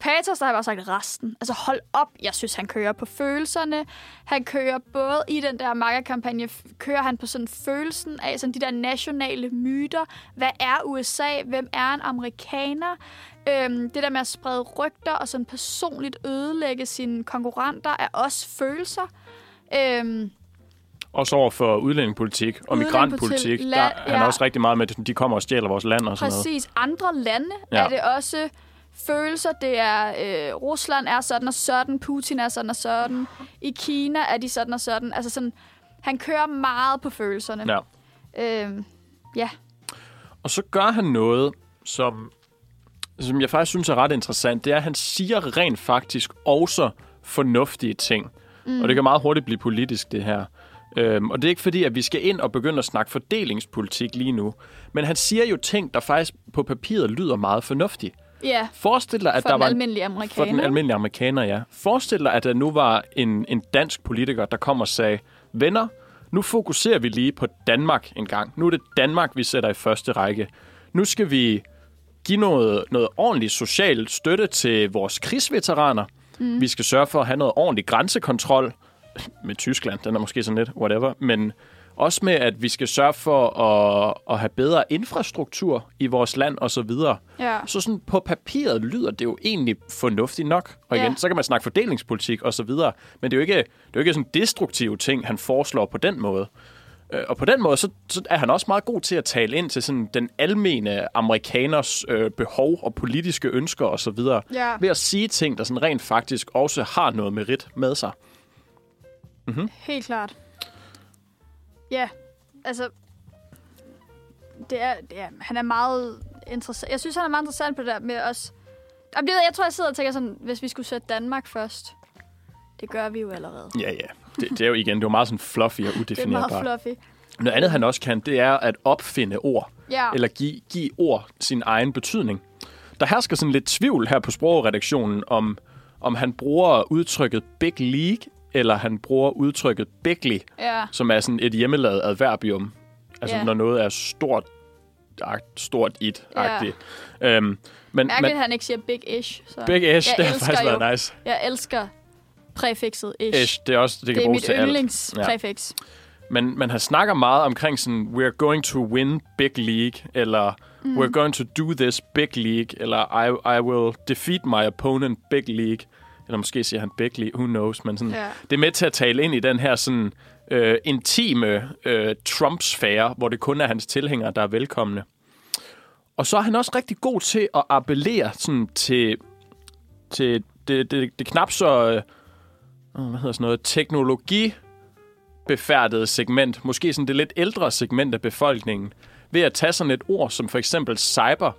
Patos, der har bare sagt resten. Altså hold op, jeg synes, han kører på følelserne. Han kører både i den der markerkampagne, kører han på sådan følelsen af sådan de der nationale myter. Hvad er USA? Hvem er en amerikaner? Øhm, det der med at sprede rygter og sådan personligt ødelægge sine konkurrenter er også følelser. Øhm, Også over for udlændingepolitik og migrantpolitik, der er han ja. også rigtig meget med, at de kommer og stjæler vores land og sådan noget. Præcis. Andre lande ja. er det også følelser. Det er, øh, Rusland er sådan og sådan, Putin er sådan og sådan. I Kina er de sådan og sådan. Altså sådan, han kører meget på følelserne. Ja. Øhm, ja. Og så gør han noget, som, som jeg faktisk synes er ret interessant. Det er, at han siger rent faktisk også fornuftige ting. Mm. Og det kan meget hurtigt blive politisk, det her. Øhm, og det er ikke fordi, at vi skal ind og begynde at snakke fordelingspolitik lige nu. Men han siger jo ting, der faktisk på papiret lyder meget fornuftige. Ja, Forestil dig, at for der den var... almindelige For amerikaner. den almindelige amerikaner, ja. Forestil dig, at der nu var en, en dansk politiker, der kom og sagde, venner, nu fokuserer vi lige på Danmark en gang. Nu er det Danmark, vi sætter i første række. Nu skal vi give noget, noget ordentlig social støtte til vores krigsveteraner. Mm. Vi skal sørge for at have noget ordentlig grænsekontrol med Tyskland. Den er måske sådan lidt whatever. Men også med, at vi skal sørge for at, at have bedre infrastruktur i vores land og så videre. Ja. Så sådan på papiret lyder det jo egentlig fornuftigt nok. Og igen, Ja. så kan man snakke fordelingspolitik og så videre. Men det er jo ikke, det er jo ikke sådan destruktive ting, han foreslår på den måde. Øh, Og på den måde, så, så er han også meget god til at tale ind til sådan den almene amerikaners øh, behov og politiske ønsker og så videre. Ja. Ved at sige ting, der sådan rent faktisk også har noget merit med sig. Helt klart. Ja, altså... Det er, det er, han er meget interessant. Jeg synes, han er meget interessant på det der med os. Det ved Jeg jeg tror, jeg sidder og tænker sådan, hvis vi skulle sætte Danmark først. Det gør vi jo allerede. Ja, ja. Det, det er jo igen, det er jo meget sådan fluffy og Det er udefinerbart. meget fluffy. Noget andet, han også kan, det er at opfinde ord. Ja. eller give, give ord sin egen betydning. Der hersker sådan lidt tvivl her på sprogredaktionen, om, om han bruger udtrykket big league, eller han bruger udtrykket bigly, Ja. som er sådan et hjemmelavet adverbium. Altså Ja. når noget er stort, agt- stort it-agtigt. Øhm, men, Mærkeligt, men at han ikke siger big-ish. Så. big ish, Jeg det har elsker faktisk jo- været nice. Jeg elsker præfikset ish. Ish, det er også, det, Det kan er bruges mit til alt. yndlingspræfiks. Men, men han snakker meget omkring sådan, we're going to win big league, eller mm. we're going to do this big league, eller I, I will defeat my opponent big league. Eller måske siger han league, who knows. Men sådan, Ja. det er med til at tale ind i den her sådan, øh, intime øh, Trump-sfære, hvor det kun er hans tilhængere, der er velkomne. Og så er han også rigtig god til at appellere sådan, til, til det, det, det knap så... Øh, hvad hedder sådan noget? Teknologi befærdede segment, måske sådan det lidt ældre segment af befolkningen, ved at tage sådan et ord som for eksempel cyber,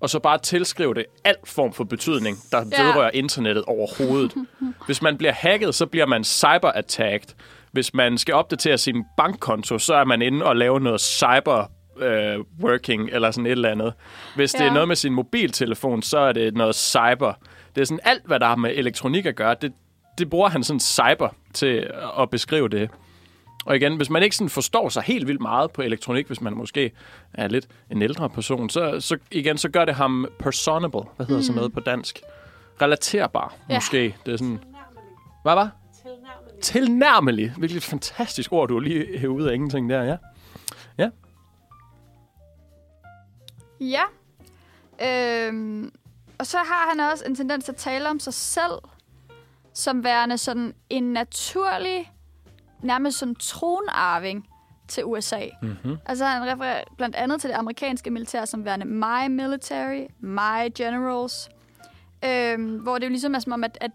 og så bare tilskrive det alt form for betydning, der Ja. vedrører internettet overhovedet. Hvis man bliver hacket, så bliver man cyber-attacked. Hvis man skal opdatere sin bankkonto, så er man inde og lave noget cyber øh, working eller sådan et eller andet. Hvis det Ja. er noget med sin mobiltelefon, så er det noget cyber. Det er sådan alt, hvad der har med elektronik at gøre, det, det bruger han sådan cyber til at beskrive det. Og igen, hvis man ikke sådan forstår sig helt vildt meget på elektronik, hvis man måske er lidt en ældre person, så, så igen, så gør det ham personable. Hvad hedder mm. sådan noget på dansk? Relaterbar, Ja. måske. Det er sådan... Hvad var? Tilnærmelig. Tilnærmelig. Hvilket fantastisk ord, du har lige hævet ud af ingenting der, ja. Ja. Øhm, og så har han også en tendens til at tale om sig selv som værende sådan en naturlig nærmest sådan tronarving til USA. Mm-hmm. Altså han refererer blandt andet til det amerikanske militær som værende my military, my generals. Øhm, hvor det jo ligesom er som om, at, at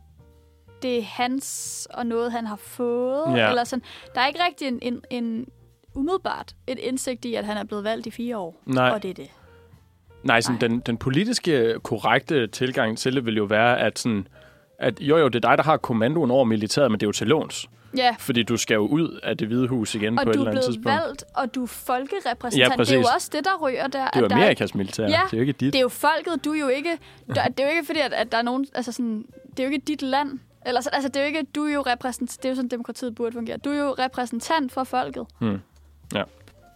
det er hans og noget, han har fået. Ja. Eller sådan. Der er ikke rigtig en, en, en umiddelbart et indsigt i, at han er blevet valgt i fire år. Nej. Og det er det. Nej, sådan, Nej. den, den politiske korrekte tilgang til det vil jo være, at, sådan, at jo jo, det er dig, der har kommandoen over militæret, men det er jo til låns. Ja, Fordi du skal jo ud af det hvide hus igen og på et du eller er andet blevet tidspunkt. valgt, og du er folkerepræsentant. Ja, det er jo også det, der ryger der. Det er jo er- Amerikas militær. Ja, det er jo ikke dit. Det er jo folket, du er jo ikke... Du, det er jo ikke fordi, at, at der er nogen... Altså sådan, det er jo ikke dit land. Eller, så- altså, det er jo ikke... Du er jo repræsentant... Det er jo sådan, demokratiet burde fungere. Du er jo repræsentant for folket. Hmm. Ja.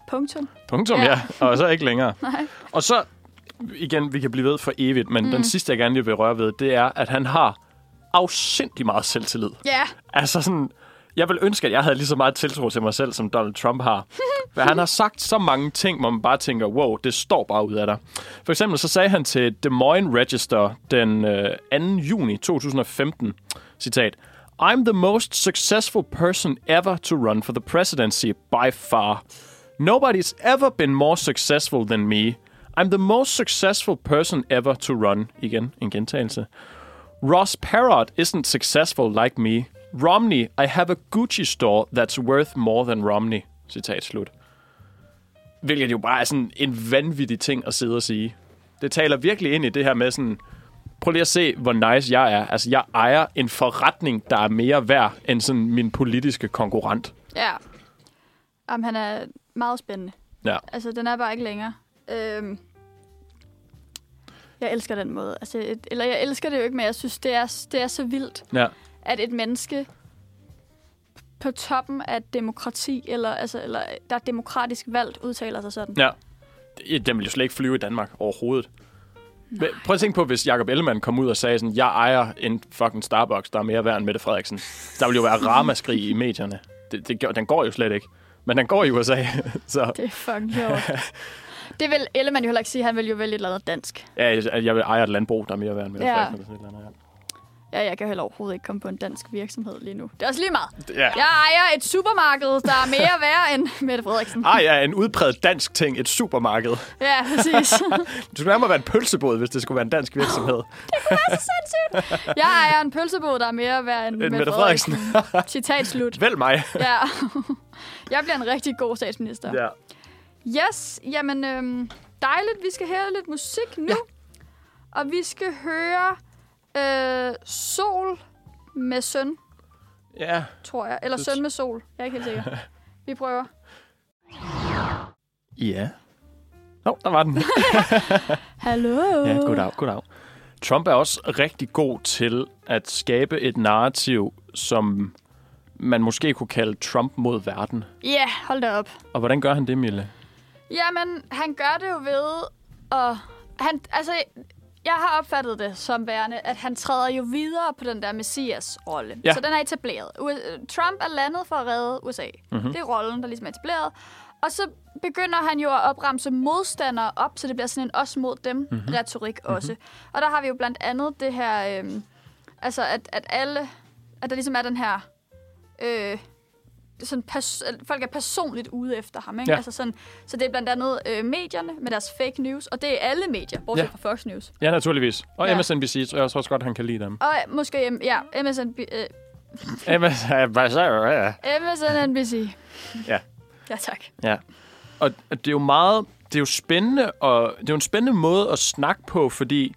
Punktum. Punktum, Ja. ja. Og så ikke længere. Nej. Og så, igen, vi kan blive ved for evigt, men mm. Mm. den sidste, jeg gerne vil røre ved, det er, at han har afsindig meget selvtillid. Ja, Altså sådan, jeg vil ønske, at jeg havde lige så meget tiltro til mig selv, som Donald Trump har. For han har sagt så mange ting, hvor man bare tænker, wow, det står bare ud af dig. For eksempel så sagde han til Des Moines Register den øh, 2. juni 2015, citat, I'm the most successful person ever to run for the presidency by far. Nobody's ever been more successful than me. I'm the most successful person ever to run. Igen, en gentagelse. Ross Perot isn't successful like me. Romney, I have a Gucci store that's worth more than Romney. Citat slut. Hvilket jo bare er sådan en vanvittig ting at sidde og sige. Det taler virkelig ind i det her med sådan, prøv lige at se, hvor nice jeg er. Altså, jeg ejer en forretning, der er mere værd end sådan min politiske konkurrent. ja. Jamen, han er meget spændende. Ja. Altså, den er bare ikke længere. Øhm, jeg elsker den måde. Altså, et, eller jeg elsker det jo ikke, men jeg synes, det er, det er så vildt, Ja. At et menneske på toppen af demokrati, eller, altså, eller der er demokratisk valgt, udtaler sig sådan. Ja. Den vil jo slet ikke flyve i Danmark overhovedet. Men Prøv at tænke på, hvis Jacob Ellemann kom ud og sagde sådan, jeg ejer en fucking Starbucks, der er mere værd end Mette Frederiksen. Der vil jo være ramaskrig i medierne. Det, det, den går jo slet ikke. Men den går i USA, så Det er fucking sjovt. det vil Ellemann jo heller ikke sige. Han vil jo vælge et eller andet dansk. ja, jeg- jeg vil eje et landbrug, der er mere værd end Mette Ja. Frederiksen. Eller sådan et eller andet, Ja, jeg kan heller overhovedet ikke komme på en dansk virksomhed lige nu. Det er også lige meget. ja. ja. Jeg ejer et supermarked, der er mere værd end Mette Frederiksen. Ej, ja, en udpræget dansk ting, et supermarked. Ja, præcis. Det skulle nærmere være en pølsebåd, hvis det skulle være en dansk virksomhed. Jeg ejer en pølsebod, der er mere værd end End Mette Mette Frederiksen. Citat slut. Vælg mig. Ja. Jeg bliver en rigtig god statsminister. Ja. Yes, jamen øhm, dejligt. Vi skal høre lidt musik nu. Ja. Og vi skal høre øh, Sol med søn, ja. tror jeg. Eller Det- søn med sol. Jeg er ikke helt sikker. Vi prøver. Ja. Nå, der var den. Hallo. Ja, goddag, goddag. Trump er også rigtig god til at skabe et narrativ, som man måske kunne kalde Trump mod verden. Ja, yeah, hold da op. Og hvordan gør han det, Mille? Jamen, han gør det jo ved at... Han, altså, jeg har opfattet det som værende, at han træder jo videre på den der messias-rolle. Ja. Så den er etableret. U- Trump er landet for at redde USA. Mhm. Mm-hmm. Det er rollen, der ligesom er etableret. Og så begynder han jo at opremse modstandere op, så det bliver sådan en os mod dem Mhm. mm-hmm. retorik også. Og der har vi jo blandt andet det her, øhm, altså at, at alle, at der ligesom er den her, øh, sådan pers- folk er personligt ude efter ham. Ikke? Ja. Altså sådan, så det er blandt andet øh, medierne med deres fake news, og det er alle medier, bortset Ja. fra Fox News. Ja, naturligvis. Og Ja. MSNBC, tror jeg også godt, han kan lide dem. Og øh, måske, øh, ja, MSNB, øh, MSNBC. Ja. Ja, tak. Ja. Og det er jo meget, det er jo spændende, og det er jo en spændende måde at snakke på, fordi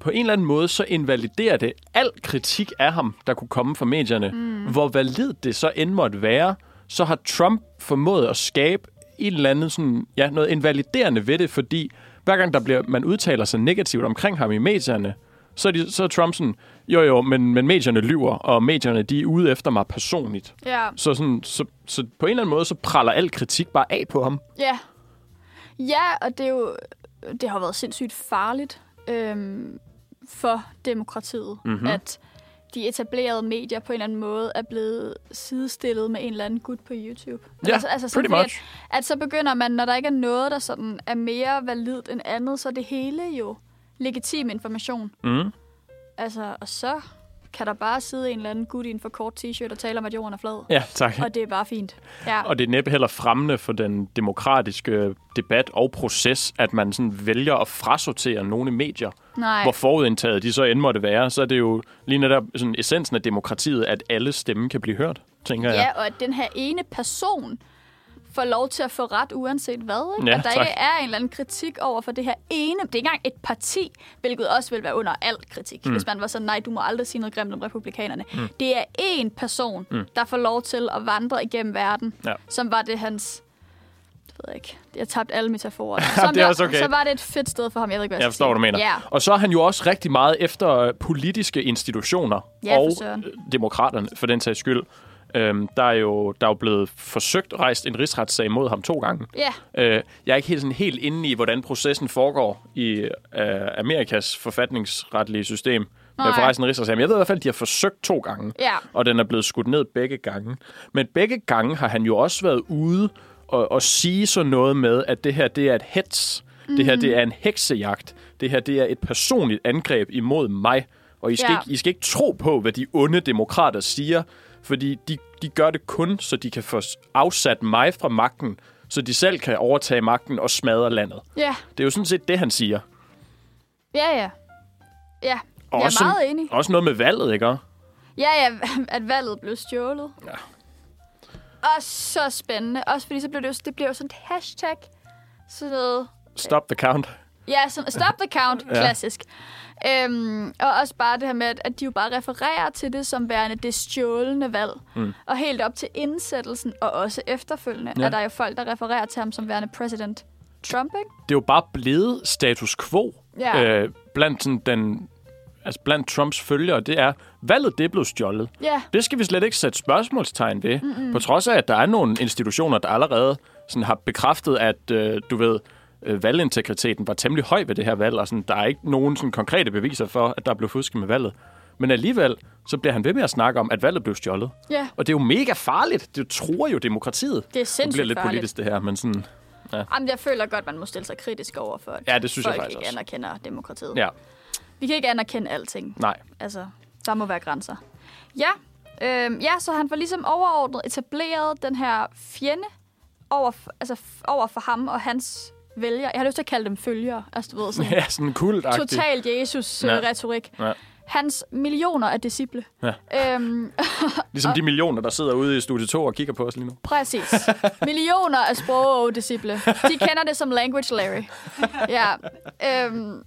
på en eller anden måde, så invaliderer det al kritik af ham, der kunne komme fra medierne. Mm. Hvor valid det så end måtte være, så har Trump formået at skabe en eller anden sådan, ja, noget invaliderende ved det, fordi hver gang der bliver, man udtaler sig negativt omkring ham i medierne, så er, de, så er Trump sådan, jo jo, men, men medierne lyver, og medierne de er ude efter mig personligt. Ja, Så, sådan, så, så på en eller anden måde, så praller al kritik bare af på ham. ja. Ja, og det er jo, det har været sindssygt farligt øhm, for demokratiet, Mhm. mm-hmm. at de etablerede medier på en eller anden måde er blevet sidestillet med en eller anden gut på YouTube. Ja, altså, altså sådan, pretty much. At, at så begynder man, når der ikke er noget, der sådan er mere validt end andet, så er det hele jo legitim information. Mm. Altså, og så kan der bare sidde en eller anden gut i en for kort t-shirt og tale om, at jorden er flad. Ja, tak. Og det er bare fint. Ja. Og det er næppe heller fremmende for den demokratiske debat og proces, at man sådan vælger at frasortere nogle medier, Nej. hvor forudindtaget de så end måtte være. Så er det jo lige netop sådan essensen af demokratiet, at alle stemme kan blive hørt, tænker jeg. Ja, og at den her ene person får lov til at få ret uanset hvad. Ikke? Ja, at der tak. ikke er en eller anden kritik over for det her ene. Det er ikke engang et parti, hvilket også vil være under al kritik. Mm. Hvis man var sådan, nej, du må aldrig sige noget grimt om republikanerne. Mm. Det er én person, mm. der får lov til at vandre igennem verden, Ja. som var det hans... Ved ikke. Jeg har tabt alle metaforer. Som det er også okay. Så var det et fedt sted for ham. Jeg ved ikke, hvad Jeg forstår, hvad du mener. Ja. Og så er han jo også rigtig meget efter politiske institutioner Ja, for og søren. øh, demokraterne, for den sags skyld. Øhm, der, er jo, der er jo blevet forsøgt rejst en rigsretssag mod ham to gange. Ja, Øh, jeg er ikke helt, sådan, helt inde i, hvordan processen foregår i øh, Amerikas forfatningsretlige system. Med at få Nej. rejst en rigsretssag. Men jeg ved i hvert fald, at de har forsøgt to gange. Ja. Og den er blevet skudt ned begge gange. Men begge gange har han jo også været ude og, og sige sådan noget med, at det her det er et hets. Mm. Det her det er en heksejagt. Det her det er et personligt angreb imod mig. Og I skal, Ja. ikke, I skal ikke tro på, hvad de onde demokrater siger, fordi de, de gør det kun, så de kan få afsat mig fra magten, så de selv kan overtage magten og smadre landet. ja, Det er jo sådan set det, han siger. ja, ja. Ja, Og jeg også er meget enig. Også noget med valget, ikke? Ja, ja, at valget blev stjålet. Ja. Og så spændende. Også fordi så blev det, jo, det blev jo sådan et hashtag. Sådan noget... Stop the count. Ja, sådan, stop the count, Ja. klassisk. Øhm, og også bare det her med, at- de jo bare refererer til det som værende det stjålne valg. Mm. Og helt op til indsættelsen, og også efterfølgende, Ja. er der jo folk, der refererer til ham som værende præsident Trump, ikke? Det er jo bare blevet status quo Ja. øh, blandt, sådan, den, altså blandt Trumps følgere. Det er, valget det blevet stjålet. Ja, Det skal vi slet ikke sætte spørgsmålstegn ved. Mm-hmm. På trods af, at der er nogle institutioner, der allerede sådan, har bekræftet, at øh, du ved, øh, valgintegriteten var temmelig høj ved det her valg, og sådan, der er ikke nogen sådan, konkrete beviser for, at der blev fusket med valget. Men alligevel, så bliver han ved med at snakke om, at valget blev stjålet. ja. Og det er jo mega farligt. Det truer jo demokratiet. Det er Det sindssygt bliver lidt farligt. politisk, det her, men sådan... Jamen, jeg føler godt, man må stille sig kritisk over for, at Ja, det synes jeg folk faktisk ikke også. anerkender demokratiet. Ja, Vi kan ikke anerkende alting. nej. Altså, der må være grænser. Ja, øhm, ja så han får ligesom overordnet etableret den her fjende over, altså, over for ham og hans vælgere. Jeg har lyst til at kalde dem følgere. Altså, du ved, sådan Ja, sådan kult total Ja. Jesus-retorik. Ja. Hans millioner af disciple. Ja. Øhm, Ligesom de millioner, der sidder ude i studie 2 og kigger på os lige nu. præcis. Millioner af sprog-disciple. De kender det som Language Larry. Ja. Øhm,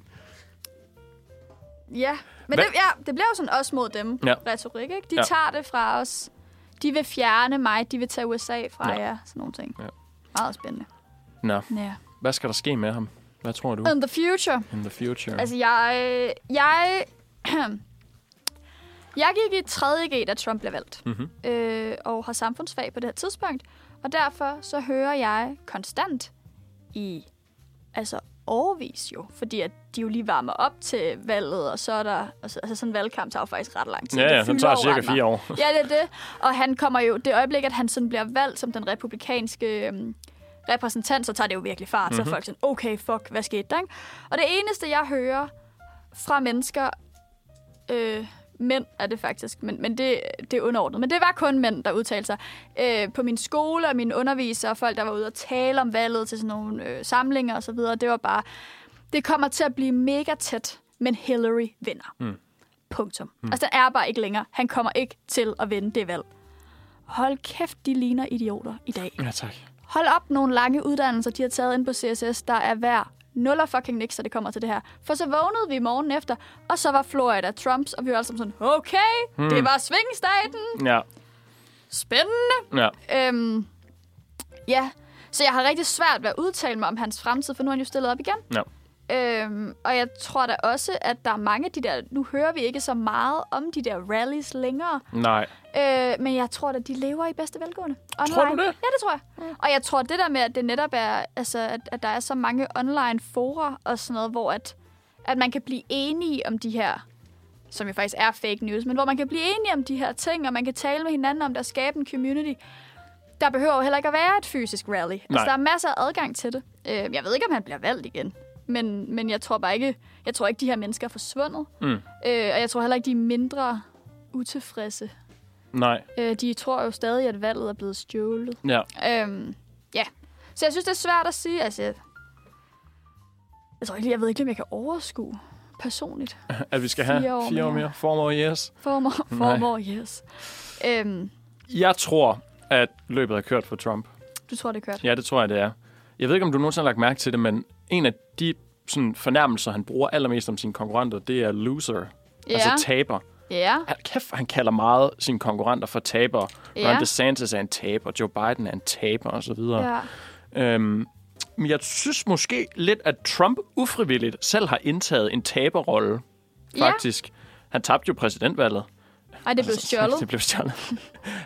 ja. Men det, ja, det bliver jo sådan også mod dem, Ja. retorik, ikke? De Ja. tager det fra os. De vil fjerne mig, de vil tage USA fra Ja. jer. Sådan nogle ting. Ja. Meget spændende. Nå, Ja. Hvad skal der ske med ham? Hvad tror du? In the future. In the future. Altså, jeg... Jeg... jeg gik i 3.G, da Trump blev valgt. Mhm. Øh, og har samfundsfag på det her tidspunkt. Og derfor så hører jeg konstant i... Altså, overvis jo. Fordi at de jo lige varmer op til valget, og så er der... Altså, altså sådan en valgkamp tager jo faktisk ret lang tid. ja, Det ja, den tager cirka fire år. Ja, det er det. Og han kommer jo... Det øjeblik, at han sådan bliver valgt som den republikanske øhm, repræsentant, så tager det jo virkelig fart. Mm-hmm. Så er folk sådan, okay, fuck, hvad skete der? Ikke? Og det eneste, jeg hører fra mennesker... Øh, mænd er det faktisk, men, men det, det er underordnet. Men det var kun mænd, der udtalte sig. Øh, på min skole og mine undervisere og folk, der var ude og tale om valget til sådan nogle øh, samlinger osv., det var bare... Det kommer til at blive mega tæt, men Hillary vinder. Mm. Punktum. Mm. Altså, den er bare ikke længere. Han kommer ikke til at vinde det valg. Hold kæft, de ligner idioter i dag. Ja, tak. Hold op nogle lange uddannelser, de har taget ind på CSS, der er værd nul og fucking niks, så det kommer til det her. For så vågnede vi morgen efter, og så var Florida Trumps, og vi var alle sammen sådan, okay, mm. det var svingstaten. Ja, Spændende. ja. Øhm, ja, så jeg har rigtig svært ved at udtale mig om hans fremtid, for nu er han jo stillet op igen. ja. Øhm, og jeg tror da også, at der er mange af de der... Nu hører vi ikke så meget om de der rallies længere. Nej. Øh, men jeg tror at de lever i bedste velgående. Online. Tror du det? Ja, det tror jeg. Mm. Og jeg tror, det der med, at det netop er... Altså, at, at der er så mange online fora og sådan noget, hvor at, at man kan blive enige om de her som jo faktisk er fake news, men hvor man kan blive enige om de her ting, og man kan tale med hinanden om det og skabe en community. Der behøver jo heller ikke at være et fysisk rally. Nej. Altså, der er masser af adgang til det. Øh, jeg ved ikke, om han bliver valgt igen. Men, men jeg tror bare ikke, jeg tror ikke, de her mennesker er forsvundet. Mm. Øh, og jeg tror heller ikke, de er mindre utilfredse. Nej. Øh, de tror jo stadig, at valget er blevet stjålet. Ja. Øhm, ja. Så jeg synes, det er svært at sige. Altså, jeg, jeg tror ikke, jeg ved ikke, om jeg kan overskue personligt. At vi skal have Fire år fire år mere. mere. Four more years. For more, Nej. for more yes. Øhm, Jeg tror, at løbet er kørt for Trump. du tror, det er kørt? Ja, det tror jeg, det er. Jeg ved ikke, om du nogensinde har lagt mærke til det, men en af de sådan, fornærmelser, han bruger allermest om sine konkurrenter, det er loser. Ja. Altså taber. ja. Han, kæft, han kalder meget sine konkurrenter for tabere. Ja. Ron DeSantis er en taber, Joe Biden er en taber, og så videre. ja. Øhm, men jeg synes måske lidt, at Trump ufrivilligt selv har indtaget en taberrolle, Ja. faktisk. Han tabte jo præsidentvalget. Ej, det blev stjålet. det blev stjålet.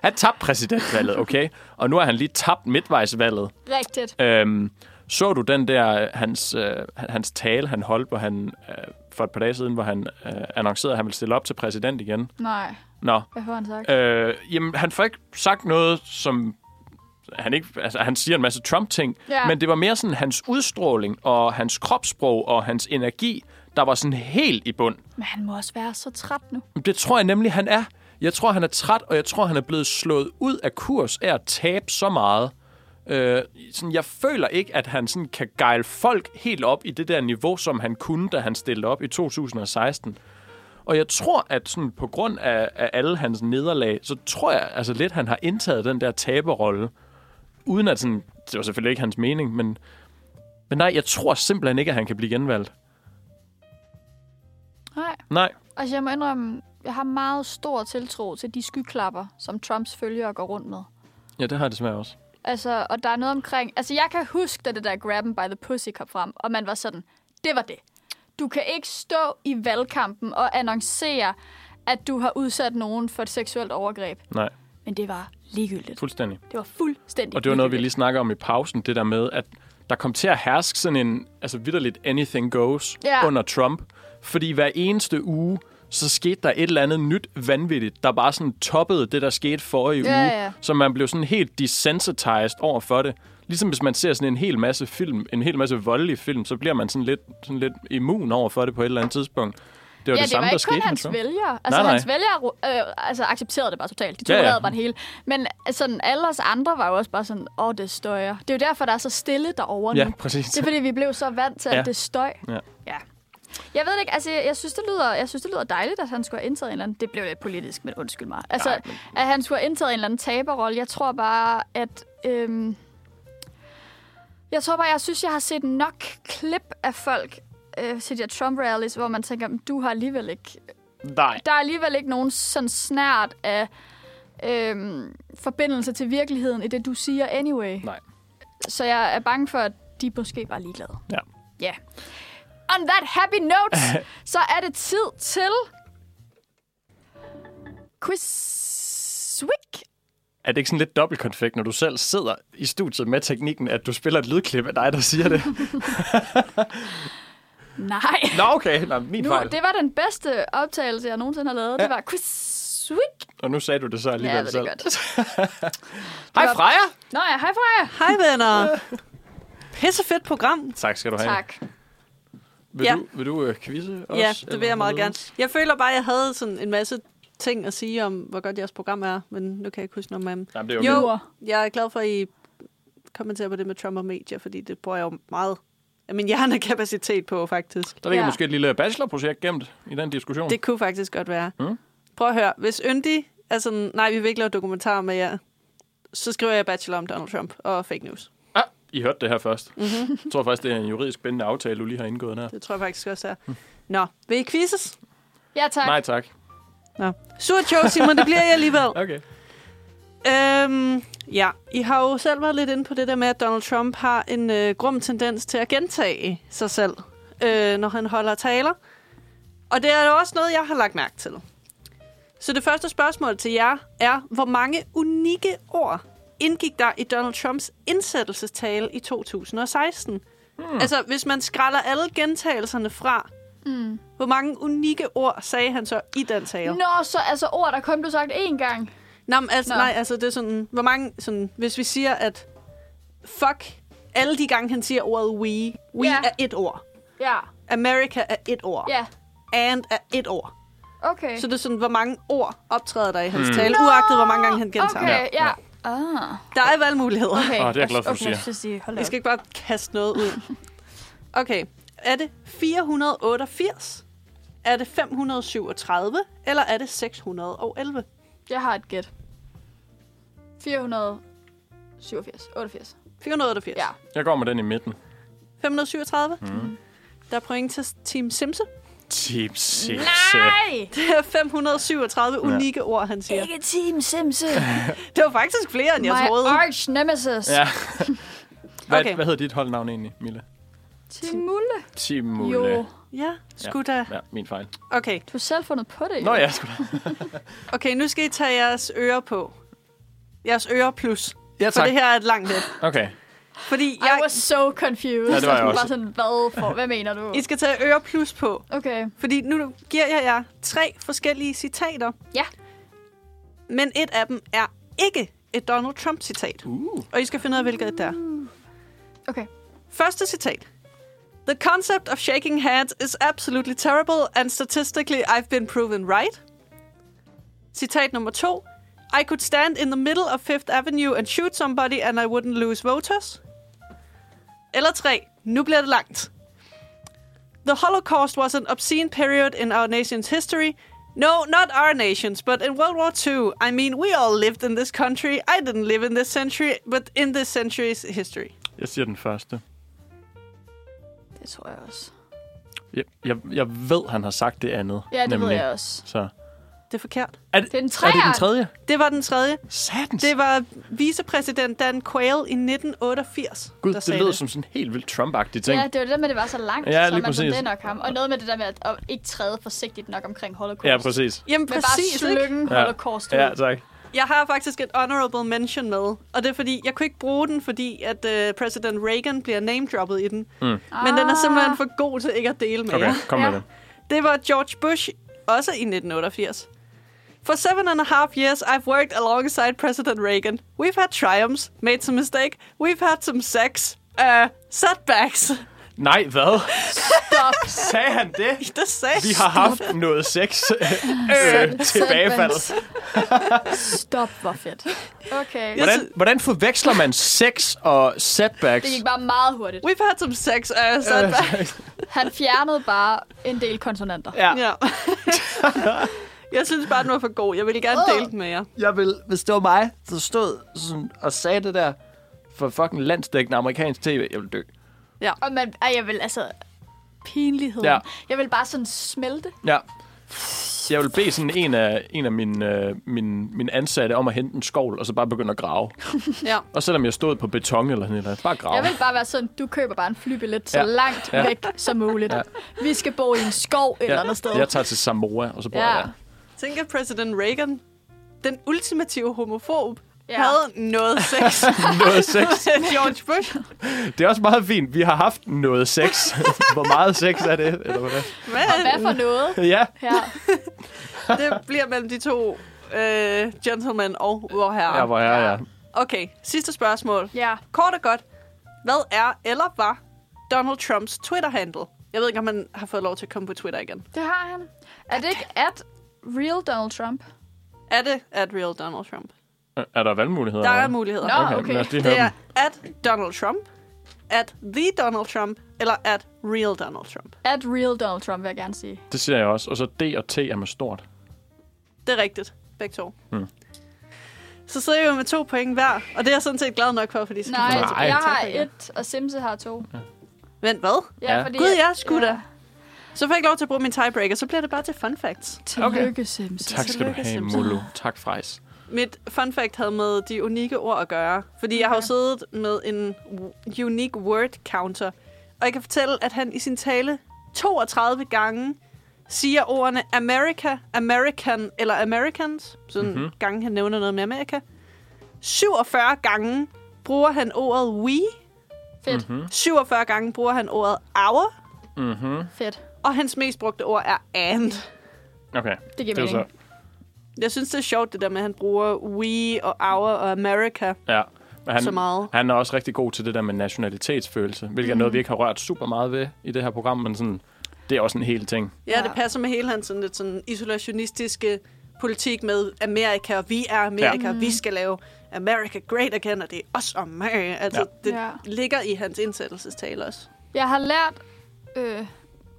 han tabte præsidentvalget, okay? Og nu har han lige tabt midtvejsvalget. Rigtigt. Øhm, så du den der, øh, hans, øh, hans tale, han holdt, hvor han, øh, for et par dage siden, hvor han øh, annoncerede, at han ville stille op til præsident igen? Nej, Nå, hvad har han sagt? øh, jamen, han får ikke sagt noget, som... Han, ikke, altså, han siger en masse Trump-ting, Ja. men det var mere sådan hans udstråling og hans kropssprog og hans energi, der var sådan helt i bund. Men han må også være så træt nu. Det tror jeg nemlig, han er. Jeg tror, han er træt, og jeg tror, han er blevet slået ud af kurs af at tabe så meget. Øh, sådan, jeg føler ikke, at han sådan kan gejle folk helt op i det der niveau, som han kunne, da han stillede op i 2016. Og jeg tror, at sådan, på grund af, af alle hans nederlag, så tror jeg altså lidt, han har indtaget den der taberrolle. Uden at sådan, det var selvfølgelig ikke hans mening, men, men nej, jeg tror simpelthen ikke, at han kan blive genvalgt. Nej. Nej, Altså, jeg må indrømme, jeg har meget stor tiltro til de skyklapper, som Trumps følgere går rundt med. ja, det har jeg desværre også. Altså, og der er noget omkring... Altså, jeg kan huske, da det der grab 'em by the pussy kom frem, og man var sådan, det var det. Du kan ikke stå i valgkampen og annoncere, at du har udsat nogen for et seksuelt overgreb. Nej, Men det var ligegyldigt. fuldstændig. Det var fuldstændig Og det var noget, vi lige snakker om i pausen, det der med, at der kom til at herske sådan en, altså vidderligt anything goes Ja. under Trump. Fordi hver eneste uge, så skete der et eller andet nyt vanvittigt, der bare sådan toppede det, der skete forrige Ja, uge. ja. Så man blev sådan helt desensitized over for det. Ligesom hvis man ser sådan en hel masse film, en hel masse voldelige film, så bliver man sådan lidt, sådan lidt immun over for det på et eller andet tidspunkt. Det var ja, det, samme, det var der ikke skete kun hans vælgere. Altså, Nej, nej. hans vælgere øh, altså, accepterede det bare totalt. De tog Ja, ja. bare det hele. Men sådan, alle os andre var jo også bare sådan, åh, det støjer. Det er jo derfor, der er så stille derovre Ja, nu. præcis. Det er fordi, vi blev så vant til, Ja. at det støj. Ja. ja. Jeg ved det ikke, altså jeg, synes, det lyder, jeg synes, det lyder dejligt, at han skulle have indtaget en eller anden... Det blev lidt politisk, men undskyld mig. Altså, Nej, men- at han skulle have indtaget en eller anden taberrolle. Jeg tror bare, at... Øhm, jeg tror bare, jeg synes, jeg har set nok klip af folk øh, til de her Trump-rallies, hvor man tænker, "Men du har alligevel ikke... Nej. Der er alligevel ikke nogen sådan snært af øhm, forbindelse til virkeligheden i det, du siger anyway. Nej. Så jeg er bange for, at de måske bare er ligeglade. Ja. Ja. On that happy note, så er det tid til... Quizweek. Er det ikke sådan lidt dobbeltkonfekt, når du selv sidder i studiet med teknikken, at du spiller et lydklip af dig, der siger det? Nej. Nå, okay. Nå, min Nu, fejl. det var den bedste optagelse, jeg nogensinde har lavet. Ja. Det var Quizweek. Og nu sagde du det så Ja, alligevel jeg ved selv. det godt. Hej var- Freja! Nå ja, hej Freja. Hej venner. Pisse fedt program. Tak skal du have. Tak. Vil Ja. du, vil du uh, quizze os? Ja, det vil jeg meget gerne. Jeg føler bare, at jeg havde sådan en masse ting at sige om, hvor godt jeres program er, men nu kan jeg ikke huske noget dem. Jamen, det er jo, Jo. Jeg er glad for, at I kommenterer på det med Trump og medier, fordi det bruger jeg jo meget af min hjernekapacitet på, faktisk. Der ligger Ja. måske et lille bachelorprojekt gemt i den diskussion. Det kunne faktisk godt være. Mm. Prøv at høre. Hvis Yndi er sådan, nej, vi vil ikke lave dokumentarer med jer, så skriver jeg bachelor om Donald Trump og fake news. I hørte det her først. Mm-hmm. Jeg tror faktisk, det er en juridisk bindende aftale, du lige har indgået der. Det tror jeg faktisk også er. Nå, vil I quizzes? Ja, tak. Nej, tak. Nå. Surt show, Simon, det bliver jeg alligevel. Okay. Øhm, ja, I har jo selv været lidt inde på det der med, at Donald Trump har en øh, grum tendens til at gentage sig selv, øh, når han holder taler. Og det er jo også noget, jeg har lagt mærke til. Så det første spørgsmål til jer er, hvor mange unikke ord indgik der i Donald Trumps indsættelsestale i 2016? Hmm. Altså, hvis man skræller alle gentagelserne fra, Mm. hvor mange unikke ord sagde han så i den tale? Nå, så altså ord, der kun blev sagt én gang. Nå, men altså, Nå. nej, altså det er sådan, hvor mange, sådan, hvis vi siger, at fuck, alle de gange, han siger ordet we, we Ja. er et ord. Ja, America er et ord. ja. And er et ord. Okay. Så det er sådan, hvor mange ord optræder der i hans tale, uagtet hvor mange gange han gentager. Okay, ja. Ja. Ah, Der er valgmuligheder. okay. Åh, det er jeg glad for, du okay, siger. jeg skal sige, hold Vi skal ikke bare kaste noget ud. Okay, er det 488? Er det 537? Eller er det 611? Jeg har et gæt. 487. 88. 488. Ja. Jeg går med den i midten. 537? Mm. Der er point til Team Simse. Team Simse. Nej! Det er 537 unikke ord, han siger. Ikke Team Simse. Det var faktisk flere, end jeg My troede. arch nemesis. Ja. Hvad, Okay. hvad hedder dit holdnavn egentlig, Mille? Team Mulle. Team Mulle. Jo. Ja, sgu da. Ja, min fejl. Okay. Du har selv fundet på det, jo. Nå ja, sgu da. okay, nu skal I tage jeres ører på. Jeres ører plus. Ja, For det her er et langt lidt. Okay. Fordi I jeg, was so confused. Ja, det var jeg sådan, også. Bare sådan, hvad, for, hvad mener du? I skal tage øre plus på. Okay. Fordi nu giver jeg jer tre forskellige citater. Ja. Men et af dem er ikke et Donald Trump-citat. Uh. Og I skal finde ud af, hvilket det er. Okay. Første citat. The concept of shaking hands is absolutely terrible, and statistically I've been proven right. Citat nummer to. I could stand in the middle of Fifth Avenue and shoot somebody, and I wouldn't lose voters. Eller tre. Nu bliver det langt. The Holocaust was an obscene period in our nation's history. No, not our nations, but in World War II. I mean, we all lived in this country. I didn't live in this century, but in this century's history. Jeg siger den første. Det tror jeg også. Jeg, jeg, jeg ved, han har sagt det andet. Ja, det nemlig. ved jeg også. Så. Det er forkert. Er det, Det er den er det den tredje? Det var den tredje. Satans. Det var vicepræsident Dan Quayle i 1988, Gud, der det sagde lyder det. som sådan en helt vildt Trump-agtig ting. Ja, det var det der med, at det var så langt. Ja, så man præcis. det nok ham. Og noget med det der med at, at ikke træde forsigtigt nok omkring holocaust. Ja, præcis. Jamen Men præcis, bare ikke? slynge Ja. holocaust ud. Ja, tak. Jeg har faktisk et honorable mention med, og det er fordi, jeg kunne ikke bruge den, fordi at uh, præsident Reagan bliver name-droppet i den. Mm. Men den er simpelthen for god til ikke at dele med Okay, jer. kom med Ja. det. Det var George Bush, også i 1988. For seven and a half years, I've worked alongside President Reagan. We've had triumphs, made some mistake, we've had some sex, uh, setbacks. Nej, hvad? Stop. Sagde han det? Det sagde Vi har haft noget sex. øh, tilbagefald. Stop, hvor fedt. Okay. Hvordan, hvordan forveksler man sex og setbacks? Det gik bare meget hurtigt. We've had some sex, uh, setbacks. Han fjernede bare en del konsonanter. Ja. Ja. jeg synes bare, den var for god. Jeg ville gerne dele den med jer. Jeg vil, hvis det var mig, der stod sådan, og sagde det der for fucking landsdækkende amerikansk tv, jeg vil dø. Og man, ej, jeg vil altså... Pinligheden. Ja. Jeg vil bare sådan smelte. Ja. Jeg vil bede sådan en af, en af mine, øh, mine, mine ansatte om at hente en skovl, og så bare begynde at grave. Ja. Og selvom jeg stod på beton eller sådan noget, bare grave. Jeg vil bare være sådan, du køber bare en flybillet så Ja. langt Ja. væk som muligt. Ja. Vi skal bo i en skov et eller andet sted. Jeg tager til Samoa, og så bor Ja. jeg der. Tænk, at præsident Reagan, den ultimative homofob, Ja. ja. havde noget sex Noget sex. George Bush. Det er også meget fint. Vi har haft noget sex. Hvor meget sex er det? Eller hvad? Hvad? Og hvad for noget Ja. her? Det bliver mellem de to øh, gentlemen og vor herre. Ja, hvor er jeg? Okay, sidste spørgsmål. Ja. Kort og godt. Hvad er eller var Donald Trumps Twitter-handle? Jeg ved ikke, om han har fået lov til at komme på Twitter igen. Det har han. Er det ikke at real Donald Trump? Er det at real Donald Trump? Er der valgmuligheder? Der er muligheder. Nå, Okay, okay. lad os lige Det er dem. at Donald Trump, at the Donald Trump, eller at real Donald Trump. At real Donald Trump, vil jeg gerne sige. Det siger jeg også. Og så D og T er med stort. Det er rigtigt. Begge to. Hmm. Så sidder jeg jo med to point hver, og det er jeg sådan set glad nok for, fordi så Nej, jeg har et, og Simse har to. Vent, hvad? Ja. fordi, Gud, ja, sgu da. Så får jeg ikke lov til at bruge min tiebreaker, så bliver det bare til fun facts. Tillykke, okay. Simse. Tak skal du have. Molo. Tak, Frejs. Mit fun fact havde med de unikke ord at gøre, fordi jeg har jo siddet med en unique word counter, og jeg kan fortælle, at han i sin tale 32 gange siger ordene America, American eller Americans, sådan Mhm. mm-hmm. gange han nævner noget med Amerika. 47 gange bruger han ordet we, Fedt, Mhm. 47 gange bruger han ordet our, Mhm. fedt. Og hans mest brugte ord er and. Okay. Det giver Det er mening. så... Jeg synes, det er sjovt, det der med, at han bruger we og our og America Ja. Men han, så meget. han er også rigtig god til det der med nationalitetsfølelse, hvilket mm. er noget, vi ikke har rørt super meget ved i det her program, men sådan, Det er også en hel ting. Ja, det Ja. passer med hele hans sådan lidt sådan isolationistiske politik med Amerika, og vi er Amerika, Ja. vi skal lave America great again, og det er os og mig. Altså, Ja. det ja. ligger i hans indsættelsestale også. Jeg har lært øh,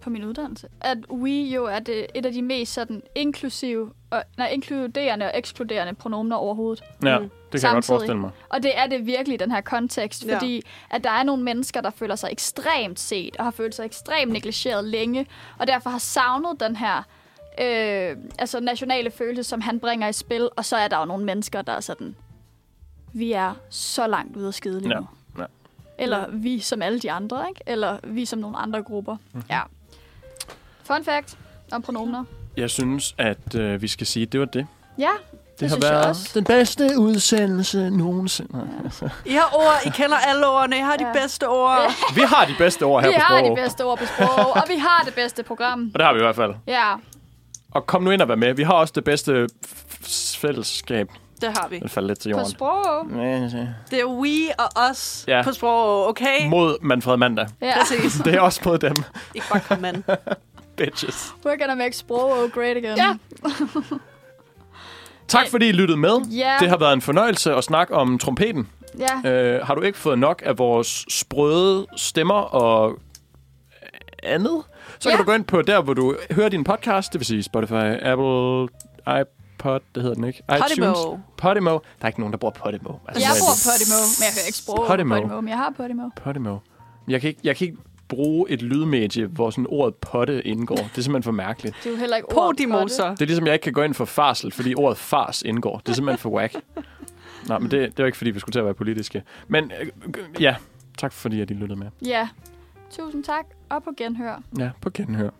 på min uddannelse, at we jo er det, et af de mest sådan inklusive, og, nej, inkluderende og ekskluderende pronomener overhovedet. Ja, Mm. det kan jeg godt Samtidig. forestille mig. Og det er det virkelig i den her kontekst, Ja. fordi at der er nogle mennesker, der føler sig ekstremt set, og har følt sig ekstremt negligeret længe, og derfor har savnet den her øh, altså nationale følelse, som han bringer i spil, og så er der jo nogle mennesker, der er sådan, vi er så langt ude af skide lige Ja. nu. Ja. Eller vi som alle de andre, ikke? Eller vi som nogle andre grupper. Mm-hmm. Ja. Fun fact om pronomener. Jeg synes, at øh, vi skal sige, at det var det. Ja, Det, Det har synes jeg været også. den bedste udsendelse nogensinde. I har ord, I kender alle ordene, I har de Ja. bedste ord. Vi har de bedste ord her vi på har sprog. de bedste ord på sprog, og vi har det bedste program. Og det har vi i hvert fald. Ja, Og kom nu ind og vær med. Vi har også det bedste fællesskab. Det har vi. Den falder lidt til på jorden. sprog. Det er we og os Ja. ja. på sprog, okay? Mod Manfred Mandag. Ja. Præcis. Det er også mod dem. Ikke bare kom an. Bitches. We're gonna make sprog great again. Ja. Tak fordi I lyttede med. Ja. Det har været en fornøjelse at snakke om trompeten. Ja. Øh, har du ikke fået nok af vores sprøde stemmer og andet, så Ja. kan du gå ind på der, hvor du hører din podcast, det vil sige Spotify, Apple, iPod, det hedder den ikke, iTunes, Podimo. Podimo. Der er ikke nogen, der bruger Podimo. Altså, Jeg er bruger? Podimo, men jeg hører ikke Podimo. Podimo. Podimo, men jeg har Podimo. Podimo. Jeg kan, ikke, jeg kan ikke bruge et lydmedie, hvor sådan ordet potte indgår. Det er simpelthen for mærkeligt. Det er jo heller ikke ordet Podimo potte. så. Det er ligesom, jeg ikke kan gå ind for farsel, fordi ordet fars indgår. Det er simpelthen for whack. Nej, men det, det var ikke, fordi vi skulle til at være politiske. Men øh, ja, tak fordi, at I lyttede med. Ja. Tusind tak, og på genhør. Ja, på genhør.